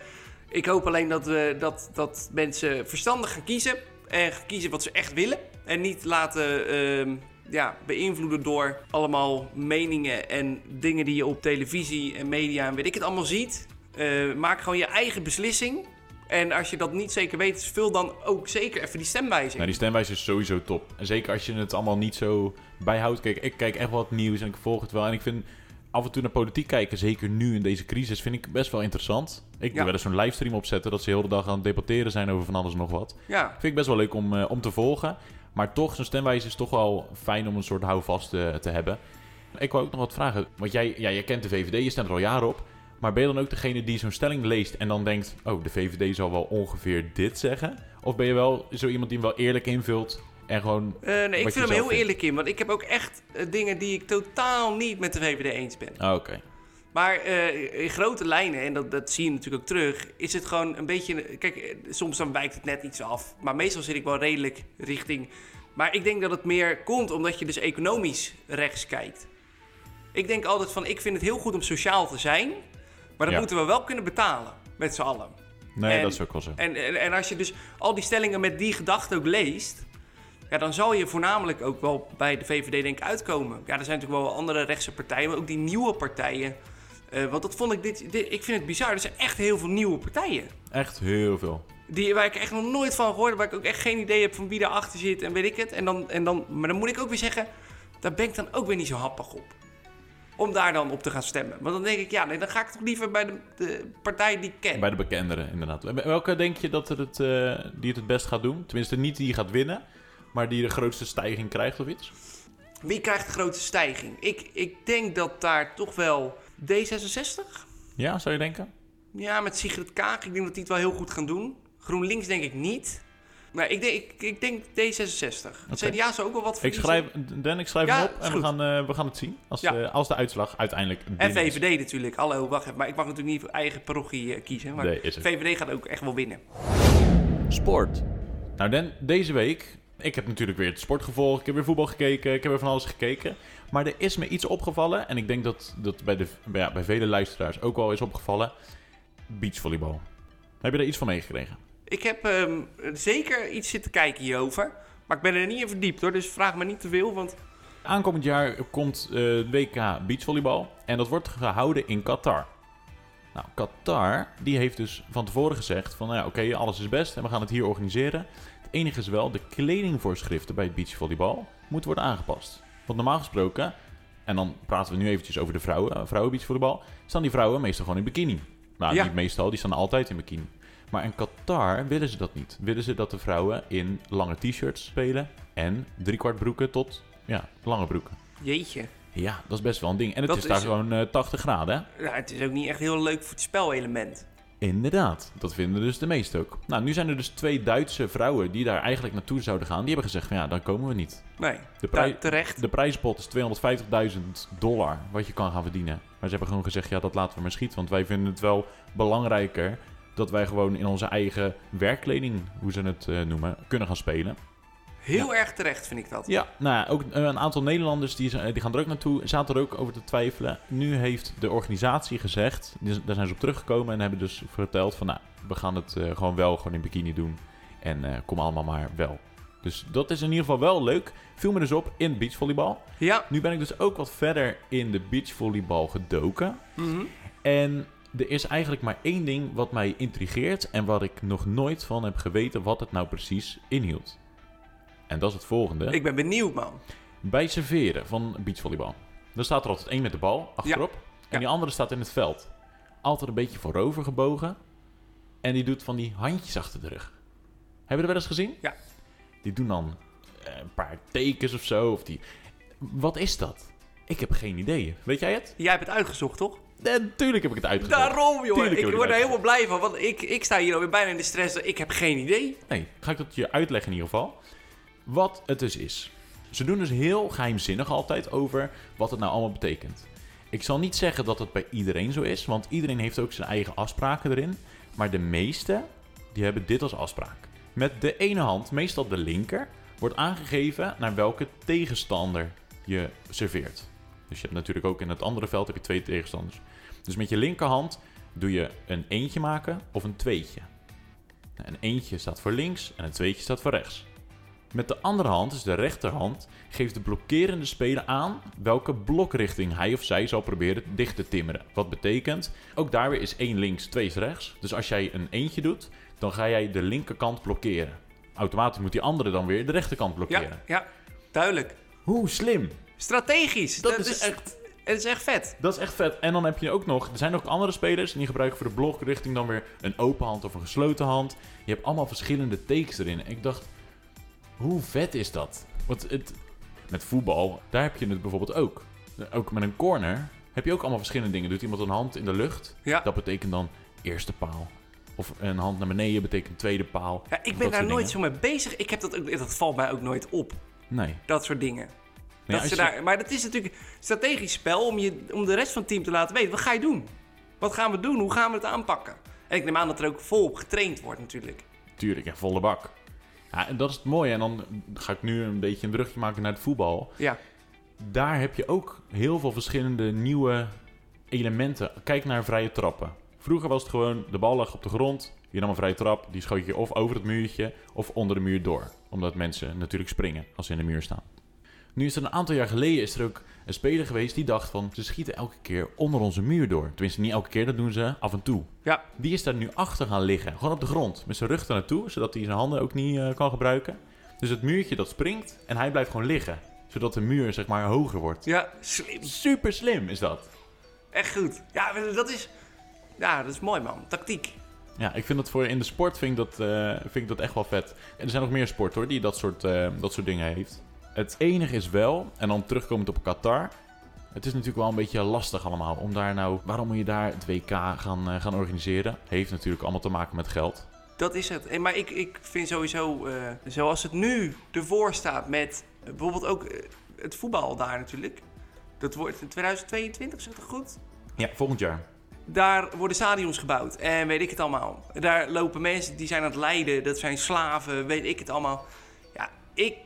[SPEAKER 2] ik hoop alleen dat, we, dat, dat mensen verstandig gaan kiezen. En gaan kiezen wat ze echt willen. En niet laten ehm, ja, beïnvloeden door allemaal meningen en dingen die je op televisie en media en weet ik het allemaal ziet. Eh, maak gewoon je eigen beslissing. En als je dat niet zeker weet, vul dan ook zeker even die stemwijzing.
[SPEAKER 1] Nou, die stemwijze is sowieso top. En zeker als je het allemaal niet zo bijhoudt. Kijk, ik kijk echt wel het nieuws en ik volg het wel. En ik vind af en toe naar politiek kijken, zeker nu in deze crisis, vind ik best wel interessant. Ik
[SPEAKER 2] Ja.
[SPEAKER 1] doe wel eens zo'n livestream opzetten dat ze de hele dag aan het debatteren zijn over van alles en nog wat.
[SPEAKER 2] Ja,
[SPEAKER 1] Vind ik best wel leuk om, eh, om te volgen. Maar toch, zo'n stemwijze is toch wel fijn om een soort houvast eh, te hebben. Ik wou ook nog wat vragen. Want jij, ja, jij kent de VVD, je stemt er al jaren op. Maar ben je dan ook degene die zo'n stelling leest en dan denkt... oh, de VVD zal wel ongeveer dit zeggen? Of ben je wel zo iemand die hem wel eerlijk invult en gewoon...
[SPEAKER 2] Eh, nee, ik vind hem heel
[SPEAKER 1] vindt.
[SPEAKER 2] eerlijk in. Want ik heb ook echt eh, dingen die ik totaal niet met de VVD eens ben.
[SPEAKER 1] Ah, oké.
[SPEAKER 2] Maar eh, in grote lijnen, en dat, dat zie je natuurlijk ook terug, is het gewoon een beetje. Kijk, soms dan wijkt het net iets af. Maar meestal zit ik wel redelijk richting. Maar ik denk dat het meer komt omdat je dus economisch rechts kijkt. Ik denk altijd van, ik vind het heel goed om sociaal te zijn. Maar dat
[SPEAKER 1] Ja.
[SPEAKER 2] moeten we wel kunnen betalen, met z'n allen.
[SPEAKER 1] Nee,
[SPEAKER 2] En-
[SPEAKER 1] dat is ook wel zo.
[SPEAKER 2] En, en, en als je dus al die stellingen met die gedachte ook leest, ja, dan zal je voornamelijk ook wel bij de VVD denk ik uitkomen. Ja, er zijn natuurlijk wel andere rechtse partijen, maar ook die nieuwe partijen. Eh, want dat vond ik dit, dit- ik vind het bizar. Er zijn echt heel veel nieuwe partijen.
[SPEAKER 1] Echt heel veel.
[SPEAKER 2] Die, waar ik echt nog nooit van gehoord heb, waar ik ook echt geen idee heb van wie daarachter zit en weet ik het. En dan, en dan, maar dan moet ik ook weer zeggen, daar ben ik dan ook weer niet zo happig op. Om daar dan op te gaan stemmen. Want dan denk ik, ja, nee, dan ga ik toch liever bij de, de partij die ik ken.
[SPEAKER 1] Bij de bekenderen, inderdaad. Welke denk je dat het, eh, die het het best gaat doen? Tenminste, niet die gaat winnen, maar die de grootste stijging krijgt of iets?
[SPEAKER 2] Wie krijgt de grootste stijging? Ik, ik denk dat daar toch wel D66?
[SPEAKER 1] Ja, zou je denken?
[SPEAKER 2] Ja, met Sigrid Kaag. Ik denk dat die het wel heel goed gaan doen. GroenLinks denk ik niet. Maar ik denk, ik, ik denk D66.
[SPEAKER 1] Oké.
[SPEAKER 2] CDA zou ook wel wat
[SPEAKER 1] Ik
[SPEAKER 2] verliezen.
[SPEAKER 1] schrijf, Dan, ik schrijf
[SPEAKER 2] Ja,
[SPEAKER 1] hem op en we gaan, eh, we gaan het zien. Als,
[SPEAKER 2] Ja.
[SPEAKER 1] eh, als de uitslag uiteindelijk
[SPEAKER 2] En
[SPEAKER 1] is.
[SPEAKER 2] VVD natuurlijk. Hallo, wacht even. Maar ik mag natuurlijk niet voor eigen parochie eh, kiezen. Maar
[SPEAKER 1] Nee, is het.
[SPEAKER 2] VVD gaat ook echt wel winnen.
[SPEAKER 1] Sport. Nou, Dan, deze week... Ik heb natuurlijk weer het sport gevolgd. Ik heb weer voetbal gekeken. Ik heb weer van alles gekeken. Maar er is me iets opgevallen. En ik denk dat dat bij, de, bij, ja, bij vele luisteraars ook wel is opgevallen. Beachvolleybal. Heb je daar iets van meegekregen?
[SPEAKER 2] Ik heb ehm, zeker iets zitten kijken hierover. Maar ik ben er niet in verdiept hoor. Dus vraag me niet te veel. Want
[SPEAKER 1] Aankomend jaar komt eh WK beachvolleybal. En dat wordt gehouden in Qatar. Nou, Qatar die heeft dus van tevoren gezegd van... Nou ja, oké, alles is best en we gaan het hier organiseren. Het enige is wel, de kledingvoorschriften bij het beachvolleybal moeten worden aangepast. Want normaal gesproken, en dan praten we nu eventjes over de vrouwen, vrouwenbeachvolleybal... staan die vrouwen meestal gewoon in bikini. Nou,
[SPEAKER 2] Ja.
[SPEAKER 1] niet meestal, die staan altijd in bikini. Maar in Qatar willen ze dat niet. Willen ze dat de vrouwen in lange t-shirts spelen en driekwart broeken tot ja, lange broeken.
[SPEAKER 2] jeetje.
[SPEAKER 1] Ja, dat is best wel een ding. En het
[SPEAKER 2] Dat
[SPEAKER 1] is daar
[SPEAKER 2] is-
[SPEAKER 1] gewoon eh, 80 graden. hè?
[SPEAKER 2] Ja, het is ook niet echt heel leuk voor het spelelement.
[SPEAKER 1] Inderdaad, dat vinden dus de meesten ook. Nou, nu zijn er dus twee Duitse vrouwen die daar eigenlijk naartoe zouden gaan. Die hebben gezegd van ja, dan komen we niet.
[SPEAKER 2] Nee,
[SPEAKER 1] De, prij-
[SPEAKER 2] terecht.
[SPEAKER 1] de prijspot is 250.000 dollar wat je kan gaan verdienen. Maar ze hebben gewoon gezegd ja, dat laten we maar schieten. Want wij vinden het wel belangrijker dat wij gewoon in onze eigen werkkleding, hoe ze het eh, noemen, kunnen gaan spelen.
[SPEAKER 2] Heel erg terecht vind ik dat.
[SPEAKER 1] Ja, nou ook een aantal Nederlanders die, die gaan er ook naartoe, zaten er ook over te twijfelen. Nu heeft de organisatie gezegd, daar zijn ze op teruggekomen en hebben dus verteld van nou, we gaan het eh, gewoon wel gewoon in bikini doen. En eh, kom allemaal maar wel. Dus dat is in ieder geval wel leuk. Viel me dus op in beachvolleybal.
[SPEAKER 2] Ja.
[SPEAKER 1] Nu ben ik dus ook wat verder in de beachvolleybal gedoken.
[SPEAKER 2] Mhm.
[SPEAKER 1] En er is eigenlijk maar één ding wat mij intrigeert en waar ik nog nooit van heb geweten wat het nou precies inhield. En dat is het volgende.
[SPEAKER 2] Ik ben benieuwd, man.
[SPEAKER 1] Bij serveren van beachvolleybal. Dan staat er altijd één met de bal achterop. En
[SPEAKER 2] Ja.
[SPEAKER 1] die andere staat in het veld. Altijd een beetje voorover gebogen. En die doet van die handjes achter de rug. Hebben we dat wel eens gezien?
[SPEAKER 2] Ja.
[SPEAKER 1] Die doen dan eh, een paar tekens of zo. Of die... Wat is dat? Ik heb geen idee. Weet jij het?
[SPEAKER 2] Jij hebt het uitgezocht, toch?
[SPEAKER 1] Natuurlijk heb ik het uitgezocht.
[SPEAKER 2] Daarom, joh. Ik
[SPEAKER 1] ik
[SPEAKER 2] word er helemaal blij van. Want ik, ik sta hier alweer bijna in de stress. Ik heb geen idee.
[SPEAKER 1] Nee, ga ik dat je uitleggen in ieder geval. Wat het dus is. Ze doen dus heel geheimzinnig altijd over wat het nou allemaal betekent. Ik zal niet zeggen dat het bij iedereen zo is, want iedereen heeft ook zijn eigen afspraken erin. Maar de meeste, die hebben dit als afspraak. Met de ene hand, meestal de linker, wordt aangegeven naar welke tegenstander je serveert. Dus je hebt natuurlijk ook in het andere veld heb je twee tegenstanders. Dus met je linkerhand doe je een eentje maken of een tweetje. Een eentje staat voor links en een tweetje staat voor rechts. Met de andere hand, dus de rechterhand, geeft de blokkerende speler aan welke blokrichting hij of zij zal proberen dicht te timmeren. Wat betekent, ook daar weer is één links, twee is rechts. Dus als jij een eentje doet, dan ga jij de linkerkant blokkeren. Automatisch moet die andere dan weer de rechterkant blokkeren.
[SPEAKER 2] Ja, ja. Duidelijk.
[SPEAKER 1] Hoe slim!
[SPEAKER 2] Strategisch.
[SPEAKER 1] Dat, is echt
[SPEAKER 2] Het is echt vet.
[SPEAKER 1] Dat is echt vet. En dan heb je ook nog, er zijn ook andere spelers en die gebruiken voor de blokrichting dan weer een open hand of een gesloten hand. Je hebt allemaal verschillende takes erin. Ik dacht, hoe vet is dat? Want het, met voetbal, daar heb je het bijvoorbeeld ook. Ook met een corner heb je ook allemaal verschillende dingen. Doet iemand een hand in de lucht,
[SPEAKER 2] Ja.
[SPEAKER 1] dat betekent dan eerste paal. Of een hand naar beneden betekent tweede paal.
[SPEAKER 2] Ja, ik ben daar nooit
[SPEAKER 1] dingen.
[SPEAKER 2] zo mee bezig. Ik heb dat, dat valt mij ook nooit op.
[SPEAKER 1] Nee.
[SPEAKER 2] Dat soort dingen. Dat ze
[SPEAKER 1] je-
[SPEAKER 2] daar, maar dat is natuurlijk een strategisch spel om, je, om de rest van het team te laten weten. Wat ga je doen? Wat gaan we doen? Hoe gaan we het aanpakken? En ik neem aan dat er ook volop getraind wordt natuurlijk.
[SPEAKER 1] Tuurlijk, ja, volle bak. Ja, en dat is het mooie. En dan ga ik nu een beetje een brugje maken naar het voetbal.
[SPEAKER 2] Ja,
[SPEAKER 1] daar heb je ook heel veel verschillende nieuwe elementen. Kijk naar vrije trappen. Vroeger was het gewoon, de bal lag op de grond. Je nam een vrije trap, die schoot je of over het muurtje of onder de muur door. Omdat mensen natuurlijk springen als ze in de muur staan. Nu is er een aantal jaar geleden is er ook een speler geweest die dacht van... ze schieten elke keer onder onze muur door. Tenminste, niet elke keer, dat doen ze af en toe.
[SPEAKER 2] ja.
[SPEAKER 1] Die is daar nu achter gaan liggen. Gewoon op de grond. Met zijn rug er naartoe. Zodat hij zijn handen ook niet eh, kan gebruiken. Dus het muurtje dat springt. En hij blijft gewoon liggen. Zodat de muur zeg maar hoger wordt.
[SPEAKER 2] ja slim.
[SPEAKER 1] Super slim is dat.
[SPEAKER 2] Echt goed. Ja, dat is, ja, dat is mooi man. Tactiek.
[SPEAKER 1] Ja, ik vind dat voor in de sport vind ik dat, eh, vind ik dat echt wel vet. En er zijn nog meer sporten hoor, die dat soort, eh, dat soort dingen heeft. Het enige is wel, en dan terugkomend op Qatar. Het is natuurlijk wel een beetje lastig allemaal. Om daar nou, waarom moet je daar het WK gaan, eh, gaan organiseren? Heeft natuurlijk allemaal te maken met geld.
[SPEAKER 2] Dat is het. En, maar ik, ik vind sowieso, eh, zoals het nu ervoor staat met eh, bijvoorbeeld ook het voetbal daar natuurlijk. Dat wordt in 2022, zegt het goed?
[SPEAKER 1] Ja, volgend jaar.
[SPEAKER 2] Daar worden stadions gebouwd en weet ik het allemaal. Daar lopen mensen die zijn aan het lijden, dat zijn slaven, weet ik het allemaal. Ja, ik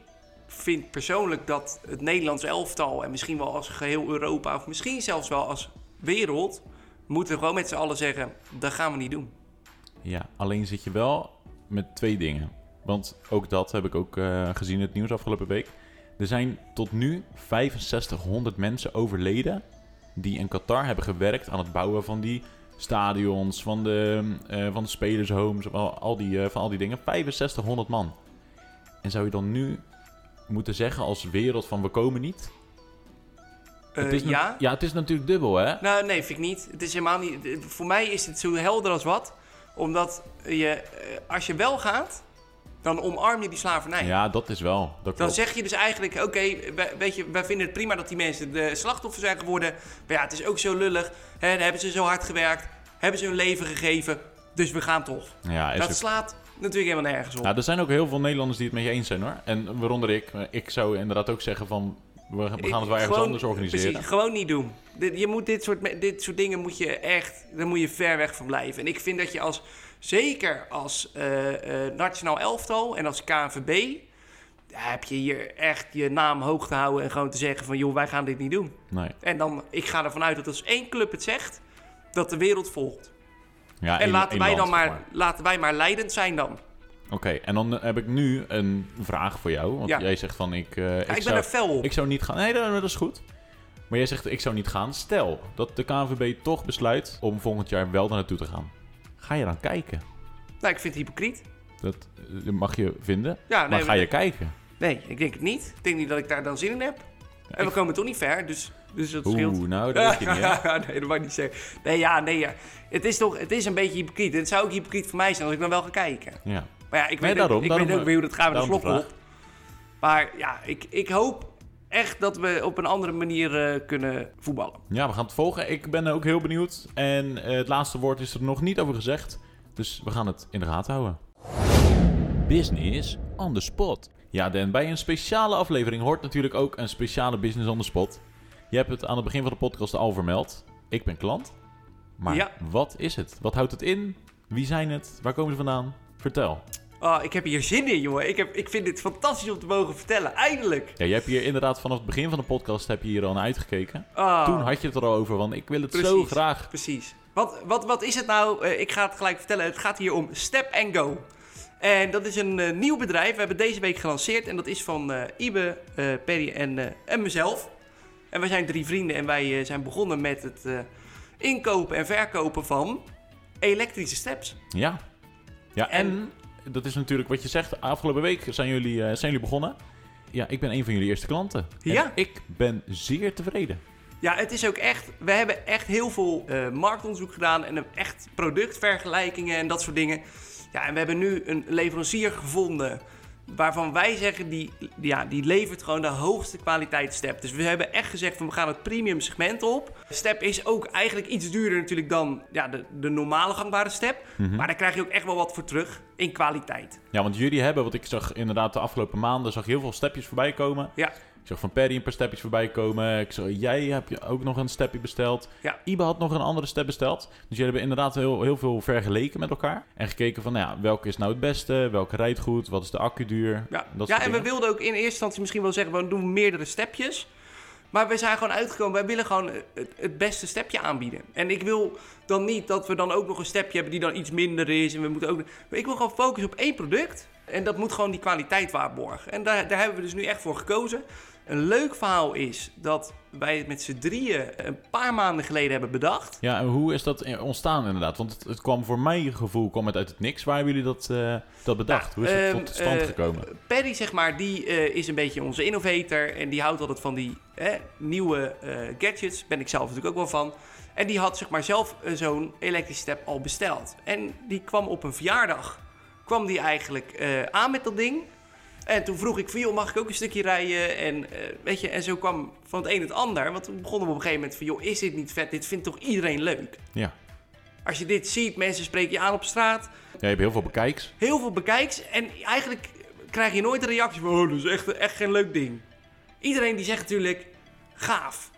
[SPEAKER 2] vind persoonlijk dat het Nederlands elftal en misschien wel als geheel Europa of misschien zelfs wel als wereld moeten gewoon met z'n allen zeggen, dat gaan we niet doen.
[SPEAKER 1] Ja, alleen zit je wel met twee dingen. Want ook dat heb ik ook eh, gezien in het nieuws afgelopen week. Er zijn tot nu 6500 mensen overleden die in Qatar hebben gewerkt aan het bouwen van die stadions, van de, eh, van de spelershomes, al, al die, eh, van al die dingen. 6500 man. En zou je dan nu moeten zeggen als wereld van we komen niet?
[SPEAKER 2] Eh,
[SPEAKER 1] het is na-
[SPEAKER 2] ja?
[SPEAKER 1] ja, het is natuurlijk dubbel hè?
[SPEAKER 2] Nou, nee, vind ik niet. Het is helemaal niet. Voor mij is het zo helder als wat. Omdat je, eh, als je wel gaat, dan omarm je die slavernij.
[SPEAKER 1] Ja, dat is wel. Dat
[SPEAKER 2] Dan
[SPEAKER 1] klopt.
[SPEAKER 2] zeg je dus eigenlijk, oké, weet je, wij vinden het prima dat die mensen de slachtoffer zijn geworden. Maar ja, het is ook zo lullig. Hè, hebben ze zo hard gewerkt, hebben ze hun leven gegeven. Dus we gaan toch.
[SPEAKER 1] Ja,
[SPEAKER 2] dat
[SPEAKER 1] ook-
[SPEAKER 2] slaat natuurlijk helemaal nergens op.
[SPEAKER 1] Ja, er zijn ook heel veel Nederlanders die het met je eens zijn hoor. En waaronder ik. Ik zou inderdaad ook zeggen van... We, gaan het wel ergens
[SPEAKER 2] Gewoon-
[SPEAKER 1] anders organiseren.
[SPEAKER 2] Precies, gewoon niet doen. Dit, je moet dit, soort, dit soort dingen moet je echt, daar moet je ver weg van blijven. En ik vind dat je als, zeker als eh, eh, nationaal elftal en als KNVB, daar heb je hier echt je naam hoog te houden en gewoon te zeggen van, joh, wij gaan dit niet doen.
[SPEAKER 1] Nee.
[SPEAKER 2] En dan, ik ga ervan uit dat als één club het zegt, dat de wereld volgt.
[SPEAKER 1] Ja,
[SPEAKER 2] en laten wij dan maar, laten wij maar leidend zijn dan.
[SPEAKER 1] Oké, en dan heb ik nu een vraag voor jou. Want
[SPEAKER 2] Ja.
[SPEAKER 1] jij zegt van ik...
[SPEAKER 2] Ja,
[SPEAKER 1] ik,
[SPEAKER 2] ik, ben
[SPEAKER 1] zou,
[SPEAKER 2] er fel op.
[SPEAKER 1] ik zou niet gaan. Nee, dat, dat is goed. Maar jij zegt ik zou niet gaan. Stel dat de KNVB toch besluit om volgend jaar wel daar naartoe te gaan. Ga je dan kijken?
[SPEAKER 2] Nou, ik vind het hypocriet.
[SPEAKER 1] Dat eh, mag je vinden.
[SPEAKER 2] Ja,
[SPEAKER 1] maar
[SPEAKER 2] nee,
[SPEAKER 1] ga je kijken?
[SPEAKER 2] nee, ik denk het niet. Ik denk niet dat ik daar dan zin in heb. en we
[SPEAKER 1] ik-
[SPEAKER 2] komen toch niet ver, dus, dus dat scheelt.
[SPEAKER 1] Oeh, nou, dat weet je niet hè?
[SPEAKER 2] nee, dat mag ik niet zeggen. Nee, ja, nee, ja. Het is toch, het is een beetje hypocriet. Het zou ook hypocriet voor mij zijn als ik dan wel ga kijken.
[SPEAKER 1] Ja.
[SPEAKER 2] Maar ja, ik
[SPEAKER 1] Nee,
[SPEAKER 2] weet,
[SPEAKER 1] daarom,
[SPEAKER 2] ook, ik
[SPEAKER 1] daarom,
[SPEAKER 2] weet ook weer hoe dat gaat met de
[SPEAKER 1] de
[SPEAKER 2] slotgrond. Maar ja, ik, ik hoop echt dat we op een andere manier eh, kunnen voetballen.
[SPEAKER 1] Ja, we gaan het volgen. Ik ben ook heel benieuwd. En eh, het laatste woord is er nog niet over gezegd. Dus we gaan het in de gaten houden. Business on the spot. Ja, Dan, bij een speciale aflevering hoort natuurlijk ook een speciale business on the spot. Je hebt het aan het begin van de podcast al vermeld. Ik ben klant. Maar
[SPEAKER 2] Ja.
[SPEAKER 1] wat is het? Wat houdt het in? Wie zijn het? Waar komen ze vandaan? Vertel.
[SPEAKER 2] Oh, ik heb hier zin in, jongen. Ik, heb, ik vind dit fantastisch om te mogen vertellen. Eindelijk.
[SPEAKER 1] Ja, je hebt hier inderdaad vanaf het begin van de podcast heb je hier al naar uitgekeken.
[SPEAKER 2] Ah,
[SPEAKER 1] Toen had je het er al over, want ik wil het zo graag.
[SPEAKER 2] Precies. Wat, wat, wat is het nou? Eh, ik ga het gelijk vertellen. Het gaat hier om Step and Go. En dat is een eh, nieuw bedrijf. We hebben deze week gelanceerd. En dat is van eh, Ibe, Perry en, en mezelf. En wij zijn drie vrienden. En wij eh, zijn begonnen met het eh, inkopen en verkopen van elektrische steps.
[SPEAKER 1] Ja. Ja, en,
[SPEAKER 2] En-
[SPEAKER 1] dat is natuurlijk wat je zegt. Afgelopen week zijn jullie, eh, zijn jullie begonnen. Ja, ik ben een van jullie eerste klanten. En
[SPEAKER 2] Ja.
[SPEAKER 1] ik ben zeer tevreden.
[SPEAKER 2] Ja, het is ook echt. We hebben echt heel veel eh, marktonderzoek gedaan en echt productvergelijkingen en dat soort dingen. Ja, en we hebben nu een leverancier gevonden waarvan wij zeggen die, ja, die levert gewoon de hoogste kwaliteit step. Dus we hebben echt gezegd van we gaan het premium segment op. Step is ook eigenlijk iets duurder natuurlijk dan ja, de, de normale gangbare step. Maar daar krijg je ook echt wel wat voor terug in kwaliteit.
[SPEAKER 1] Ja, want jullie hebben, wat ik zag inderdaad de afgelopen maanden, zag je heel veel stepjes voorbij komen.
[SPEAKER 2] Ja,
[SPEAKER 1] zag van Perry een paar stepjes voorbij komen. Ik zag, jij heb je ook nog een stepje besteld.
[SPEAKER 2] Ja.
[SPEAKER 1] Ibe had nog een andere step besteld. Dus jullie hebben inderdaad heel, heel veel vergeleken met elkaar. En gekeken van, nou ja, welke is nou het beste? Welke rijdt goed? Wat is de accuduur?
[SPEAKER 2] Ja,
[SPEAKER 1] Dat
[SPEAKER 2] ja
[SPEAKER 1] soort
[SPEAKER 2] en we wilden ook in eerste instantie misschien wel zeggen, we doen meerdere stepjes. Maar we zijn gewoon uitgekomen, wij willen gewoon het, het beste stepje aanbieden. En ik wil dan niet dat we dan ook nog een stepje hebben die dan iets minder is. En we moeten ook, maar ik wil gewoon focussen op één product. En dat moet gewoon die kwaliteit waarborgen. En daar, daar hebben we dus nu echt voor gekozen. Een leuk verhaal is dat wij het met z'n drieën een paar maanden geleden hebben bedacht.
[SPEAKER 1] Ja, en hoe is dat ontstaan inderdaad? Want het, het kwam voor mijn gevoel kwam het uit het niks. Waar hebben jullie dat, eh, dat bedacht? hoe is het
[SPEAKER 2] Ehm,
[SPEAKER 1] tot stand
[SPEAKER 2] eh,
[SPEAKER 1] gekomen?
[SPEAKER 2] Perry, zeg maar, die eh, is een beetje onze innovator. En die houdt altijd van die hè, nieuwe eh, gadgets. Ben ik zelf natuurlijk ook wel van. En die had zeg maar zelf eh, zo'n elektrische step al besteld. En die kwam op een verjaardag. Kwam die eigenlijk eh, aan met dat ding. En toen vroeg ik van, joh, mag ik ook een stukje rijden? En, weet je, en zo kwam van het een het ander. Want toen begonnen we op een gegeven moment van, joh, is dit niet vet? Dit vindt toch iedereen leuk?
[SPEAKER 1] Ja.
[SPEAKER 2] Als je dit ziet, mensen spreken je aan op straat
[SPEAKER 1] ja, je hebt heel veel bekijks.
[SPEAKER 2] heel veel bekijks en eigenlijk krijg je nooit een reactie van, oh, dat is echt, echt geen leuk ding. Iedereen die zegt natuurlijk, gaaf.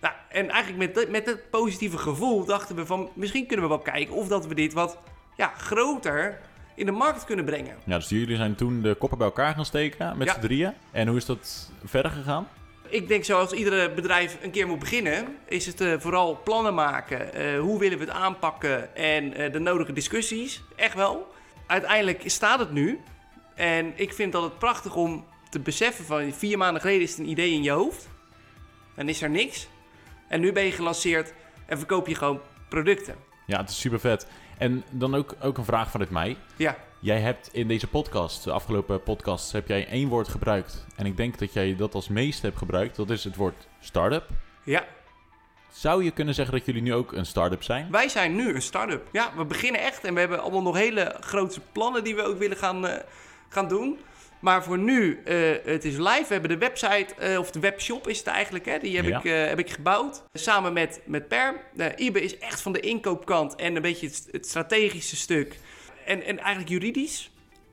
[SPEAKER 2] Nou, en eigenlijk met, dit- met dat positieve gevoel dachten we van, misschien kunnen we wel kijken of dat we dit wat ja, groter in de markt kunnen brengen.
[SPEAKER 1] Ja, dus jullie zijn toen de koppen bij elkaar gaan steken met
[SPEAKER 2] Ja.
[SPEAKER 1] z'n drieën. En hoe is dat verder gegaan?
[SPEAKER 2] Ik denk zoals iedere bedrijf een keer moet beginnen, is het eh, vooral plannen maken. Eh, hoe willen we het aanpakken en eh, de nodige discussies. Echt wel. Uiteindelijk staat het nu. En ik vind dat het prachtig om te beseffen van vier maanden geleden is het een idee in je hoofd. Dan is er niks. En nu ben je gelanceerd en verkoop je gewoon producten.
[SPEAKER 1] Ja, het is super vet. En dan ook, ook een vraag vanuit mij.
[SPEAKER 2] Ja,
[SPEAKER 1] Jij hebt in deze podcast, de afgelopen podcasts, heb jij één woord gebruikt. En ik denk dat jij dat als meeste hebt gebruikt. Dat is het woord start-up.
[SPEAKER 2] ja.
[SPEAKER 1] Zou je kunnen zeggen dat jullie nu ook een start-up zijn?
[SPEAKER 2] Wij zijn nu een start-up. Ja, we beginnen echt en we hebben allemaal nog hele grote plannen die we ook willen gaan, eh, gaan doen. Maar voor nu, eh, het is live. We hebben de website, eh, of de webshop is het eigenlijk, hè? die heb,
[SPEAKER 1] Ja.
[SPEAKER 2] ik, eh, heb ik gebouwd. Samen met, met Per. Eh, Ibe is echt van de inkoopkant en een beetje het, het strategische stuk. En, en eigenlijk juridisch.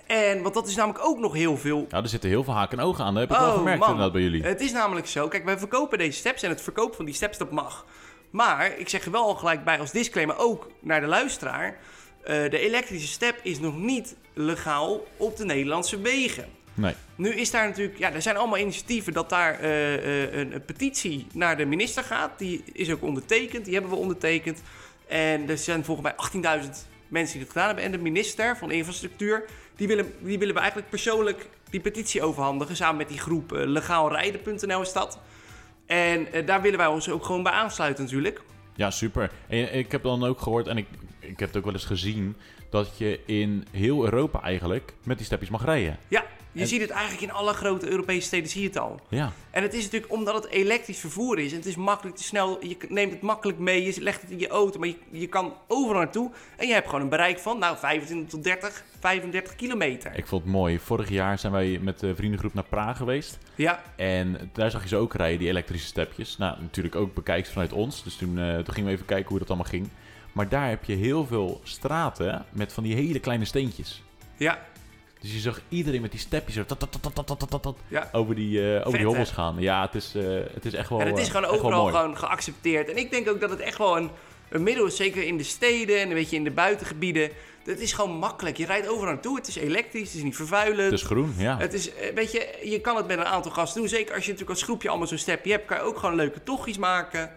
[SPEAKER 2] En, want dat is namelijk ook nog heel veel
[SPEAKER 1] Nou, er zitten heel veel haken en ogen aan. Dat heb ik wel
[SPEAKER 2] Oh,
[SPEAKER 1] gemerkt
[SPEAKER 2] man.
[SPEAKER 1] inderdaad bij jullie.
[SPEAKER 2] Het is namelijk zo, kijk, wij verkopen deze steps en het verkoop van die steps, dat mag. Maar ik zeg er wel al gelijk bij als disclaimer, ook naar de luisteraar. Eh, de elektrische step is nog niet legaal op de Nederlandse wegen.
[SPEAKER 1] Nee.
[SPEAKER 2] Nu is daar natuurlijk, ja, er zijn allemaal initiatieven dat daar eh, eh, een, een petitie naar de minister gaat. Die is ook ondertekend, die hebben we ondertekend. En er zijn volgens mij 18.000 mensen die het gedaan hebben. En de minister van Infrastructuur, die willen, die willen we eigenlijk persoonlijk die petitie overhandigen. Samen met die groep legaalrijden.nl is dat. En daar willen wij ons ook gewoon bij aansluiten natuurlijk.
[SPEAKER 1] Ja, super. En ik heb dan ook gehoord, en ik, ik heb het ook wel eens gezien, dat je in heel Europa eigenlijk met die stepjes mag rijden.
[SPEAKER 2] Ja, Je
[SPEAKER 1] En-
[SPEAKER 2] ziet het eigenlijk in alle grote Europese steden, zie je het al.
[SPEAKER 1] Ja.
[SPEAKER 2] En het is natuurlijk omdat het elektrisch vervoer is. En het is makkelijk te snel. Je neemt het makkelijk mee. Je legt het in je auto. Maar je, je kan overal naartoe. En je hebt gewoon een bereik van, nou, 25 tot 30, 35 kilometer.
[SPEAKER 1] Ik vond het mooi. Vorig jaar zijn wij met de vriendengroep naar Praag geweest.
[SPEAKER 2] Ja,
[SPEAKER 1] En daar zag je ze ook rijden, die elektrische stepjes. Nou, natuurlijk ook bekijkt vanuit ons. Dus toen, eh, toen gingen we even kijken hoe dat allemaal ging. Maar daar heb je heel veel straten met van die hele kleine steentjes.
[SPEAKER 2] ja,
[SPEAKER 1] dus je zag iedereen met die stepjes over die, eh, over hobbels gaan. Ja, het is, uh, het is echt wel.
[SPEAKER 2] En het is
[SPEAKER 1] eh,
[SPEAKER 2] gewoon overal gewoon geaccepteerd. En ik denk ook dat het echt wel een, een middel is, zeker in de steden en een beetje in de buitengebieden. Het is gewoon makkelijk. Je rijdt overal naartoe. Het is elektrisch, het is niet vervuilend.
[SPEAKER 1] Het is groen, ja.
[SPEAKER 2] Het is, weet je, je kan het met een aantal gasten doen. Zeker als je natuurlijk als groepje allemaal zo'n stepje hebt, kan je ook gewoon leuke tochtjes maken.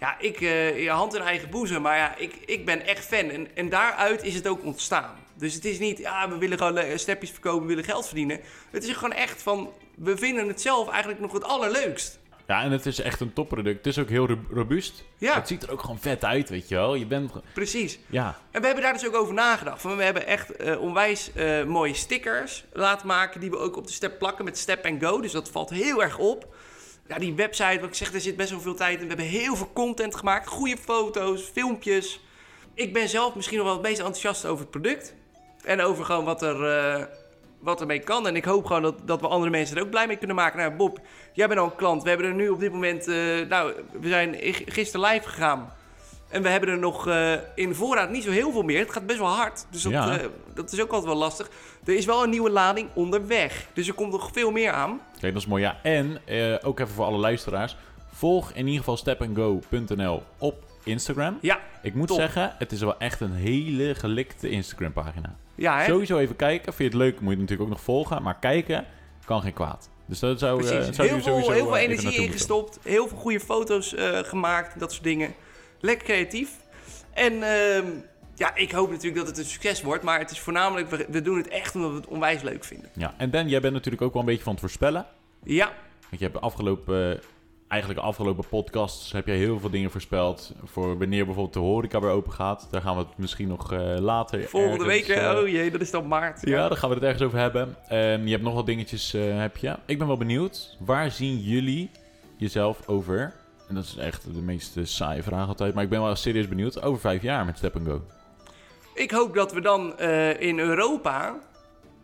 [SPEAKER 2] Ja, ik, eh, je hand in eigen boezem, maar ja, ik, ik ben echt fan. En, en daaruit is het ook ontstaan. Dus het is niet, ja, we willen gewoon stepjes verkopen, we willen geld verdienen. Het is gewoon echt van, we vinden het zelf eigenlijk nog het allerleukst.
[SPEAKER 1] Ja, en het is echt een topproduct. Het is ook heel ro- robuust.
[SPEAKER 2] Ja.
[SPEAKER 1] Het ziet er ook gewoon vet uit, weet je wel. Je bent...
[SPEAKER 2] Precies.
[SPEAKER 1] Ja,
[SPEAKER 2] En we hebben daar dus ook over nagedacht. Van, we hebben echt eh, onwijs eh, mooie stickers laten maken. Die we ook op de step plakken met Step and Go. Dus dat valt heel erg op. Ja, die website, wat ik zeg, daar zit best wel veel tijd in. We hebben heel veel content gemaakt. Goede foto's, filmpjes. Ik ben zelf misschien nog wel het meest enthousiast over het product. En over gewoon wat er... eh, wat ermee kan. En ik hoop gewoon dat, dat we andere mensen er ook blij mee kunnen maken. Nou, Bob, jij bent al een klant. We hebben er nu op dit moment... eh, nou, we zijn gisteren live gegaan. En we hebben er nog eh, in voorraad niet zo heel veel meer. Het gaat best wel hard. Dus dat,
[SPEAKER 1] Ja.
[SPEAKER 2] eh, dat is ook altijd wel lastig. Er is wel een nieuwe lading onderweg. Dus er komt nog veel meer aan.
[SPEAKER 1] Oké, dat is mooi. Ja, en eh, ook even voor alle luisteraars. Volg in ieder geval stepandgo.nl op Instagram.
[SPEAKER 2] Ja,
[SPEAKER 1] Ik moet
[SPEAKER 2] top.
[SPEAKER 1] zeggen, het is wel echt een hele gelikte Instagram pagina.
[SPEAKER 2] ja hè?
[SPEAKER 1] Sowieso even kijken. Vind je het leuk, moet je het natuurlijk ook nog volgen. Maar kijken kan geen kwaad. Dus dat zou,
[SPEAKER 2] Precies.
[SPEAKER 1] zou
[SPEAKER 2] heel
[SPEAKER 1] je
[SPEAKER 2] veel,
[SPEAKER 1] sowieso
[SPEAKER 2] heel veel energie ingestopt. Heel veel goede foto's gemaakt. Dat soort dingen. Lekker creatief. En ehm, ja, ik hoop natuurlijk dat het een succes wordt. Maar het is voornamelijk, we, we doen het echt omdat we het onwijs leuk vinden.
[SPEAKER 1] Ja, en Dan, jij bent natuurlijk ook wel een beetje van het voorspellen.
[SPEAKER 2] Ja,
[SPEAKER 1] Want je hebt de afgelopen, eigenlijk de afgelopen podcasts heb je heel veel dingen voorspeld. Voor wanneer bijvoorbeeld de horeca weer open gaat. Daar gaan we het misschien nog eh, later
[SPEAKER 2] volgende
[SPEAKER 1] ergens,
[SPEAKER 2] week.
[SPEAKER 1] eh,
[SPEAKER 2] oh jee, dat is dan maart.
[SPEAKER 1] Ja, daar gaan we het ergens over hebben. Je hebt nog wat dingetjes, eh, heb je. Ik ben wel benieuwd. Waar zien jullie jezelf over? En dat is echt de meest eh, saaie vraag altijd. Maar ik ben wel serieus benieuwd. Over vijf jaar met Step Go.
[SPEAKER 2] Ik hoop dat we dan eh, in Europa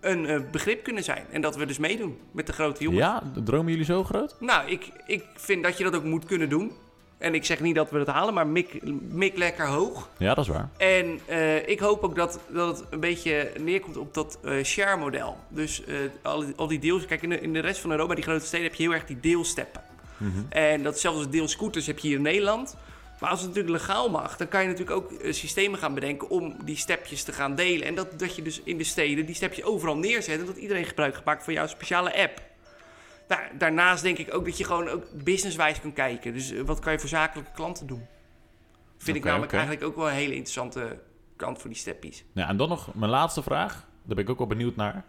[SPEAKER 2] een eh, begrip kunnen zijn. En dat we dus meedoen met de grote jongens.
[SPEAKER 1] Ja, dromen jullie zo groot?
[SPEAKER 2] Nou, ik, ik vind dat je dat ook moet kunnen doen. En ik zeg niet dat we het halen, maar mik, mik lekker hoog.
[SPEAKER 1] Ja, dat is waar.
[SPEAKER 2] En ik hoop ook dat, dat het een beetje neerkomt op dat share-model. Dus al, die- al die deals... Kijk, in de, in de rest van Europa, die grote steden, heb je heel erg die deelsteppen.
[SPEAKER 1] Mhm.
[SPEAKER 2] En dat zelfs als deelscooters heb je hier in Nederland. Maar als het natuurlijk legaal mag, dan kan je natuurlijk ook eh, systemen gaan bedenken om die stepjes te gaan delen. En dat, dat je dus in de steden die stepjes overal neerzet en dat iedereen gebruik maken van jouw speciale app. Nou, daarnaast denk ik ook dat je gewoon ook businesswijs kan kijken. Dus eh, wat kan je voor zakelijke klanten doen? Vind ik namelijk eigenlijk ook wel een hele interessante kant voor die steppies.
[SPEAKER 1] Ja, en dan nog mijn laatste vraag. Daar ben ik ook wel benieuwd naar.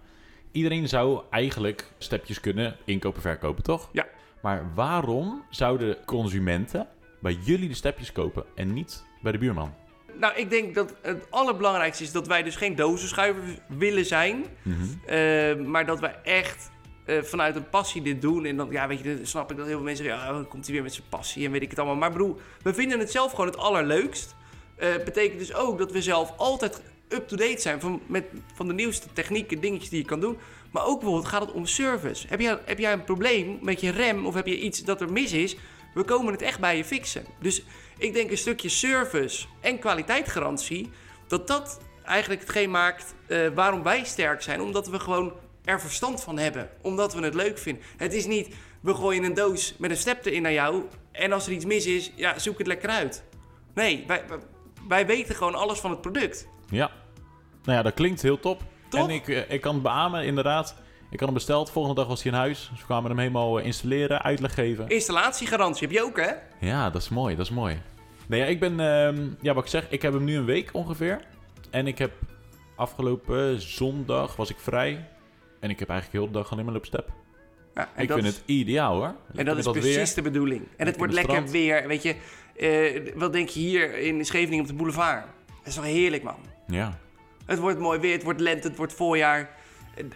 [SPEAKER 1] Iedereen zou eigenlijk stepjes kunnen inkopen, verkopen, toch?
[SPEAKER 2] Ja.
[SPEAKER 1] Maar waarom zouden consumenten bij jullie de stepjes kopen en niet bij de buurman?
[SPEAKER 2] Nou, ik denk dat het allerbelangrijkste is dat wij dus geen dozenschuivers willen zijn.
[SPEAKER 1] Mhm.
[SPEAKER 2] Eh, maar dat wij echt eh, vanuit een passie dit doen. En dan, ja, weet je, dan snap ik dat heel veel mensen zeggen, ja, dan komt hij weer met zijn passie en weet ik het allemaal. Maar broer, we vinden het zelf gewoon het allerleukst. Eh betekent dus ook dat we zelf altijd up-to-date zijn van, met, van de nieuwste technieken, dingetjes die je kan doen. Maar ook bijvoorbeeld gaat het om service. Heb jij, heb jij een probleem met je rem of heb je iets dat er mis is? We komen het echt bij je fixen. Dus ik denk een stukje service en kwaliteitsgarantie, dat dat eigenlijk hetgeen maakt eh, waarom wij sterk zijn. Omdat we gewoon er verstand van hebben. Omdat we het leuk vinden. Het is niet, we gooien een doos met een step erin naar jou. En als er iets mis is, ja, zoek het lekker uit. Nee, wij, wij, wij weten gewoon alles van het product.
[SPEAKER 1] Ja. Nou ja, dat klinkt heel top.
[SPEAKER 2] Toch?
[SPEAKER 1] En ik, eh, ik kan het beamen, inderdaad. Ik had hem besteld. Volgende dag was hij in huis. Dus we kwamen hem helemaal eh, installeren, uitleg geven.
[SPEAKER 2] Installatiegarantie heb je ook, hè?
[SPEAKER 1] Ja, dat is mooi, dat is mooi. Nee, ja, ik ben, ehm, ja, wat ik zeg, ik heb hem nu een week ongeveer. En ik heb afgelopen zondag was ik vrij. En ik heb eigenlijk heel de dag alleen maar lopen step.
[SPEAKER 2] Ja,
[SPEAKER 1] Ik vind
[SPEAKER 2] is-
[SPEAKER 1] het ideaal hoor.
[SPEAKER 2] En dat is precies
[SPEAKER 1] weer.
[SPEAKER 2] de bedoeling. En het wordt lekker
[SPEAKER 1] strand.
[SPEAKER 2] weer. Weet je, eh, wat denk je hier in Scheveningen op de boulevard? Dat is toch heerlijk, man.
[SPEAKER 1] Ja.
[SPEAKER 2] Het wordt mooi weer, het wordt lente, het wordt voorjaar.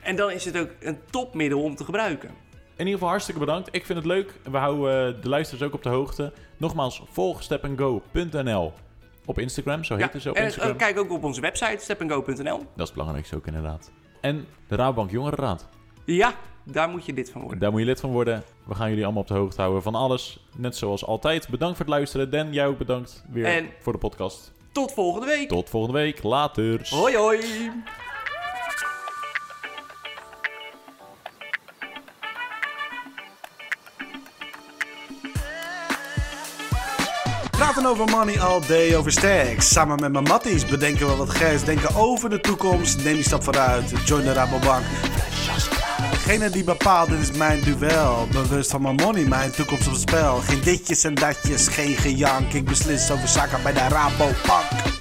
[SPEAKER 2] En- dan is het ook een topmiddel om te gebruiken.
[SPEAKER 1] In ieder geval hartstikke bedankt. Ik vind het leuk. We houden eh, de luisteraars ook op de hoogte. Nogmaals, volg stepandgo.nl op Instagram. Zo heet het zo op
[SPEAKER 2] en
[SPEAKER 1] Instagram.
[SPEAKER 2] eh, kijk ook op onze website stepandgo.nl.
[SPEAKER 1] Dat is het belangrijkste ook inderdaad. En de Rabobank Jongerenraad.
[SPEAKER 2] Ja, daar moet je lid van worden.
[SPEAKER 1] Daar moet je lid van worden. We gaan jullie allemaal op de hoogte houden van alles. Net zoals altijd. Bedankt voor het luisteren. Dan, jij ook bedankt weer
[SPEAKER 2] En-
[SPEAKER 1] voor de podcast.
[SPEAKER 2] Tot volgende week.
[SPEAKER 1] Tot volgende week. Later.
[SPEAKER 2] Hoi hoi.
[SPEAKER 3] Praten over money all day, over stacks. Samen met mijn matties bedenken we wat geks. Denken over de toekomst. Neem die stap vooruit. Join de Rabobank. Degene die bepaalt, dit is mijn duel. Bewust van mijn money, mijn toekomst op het spel. Geen ditjes en datjes, geen gejank. Ik beslis over zaken bij de Rabobank.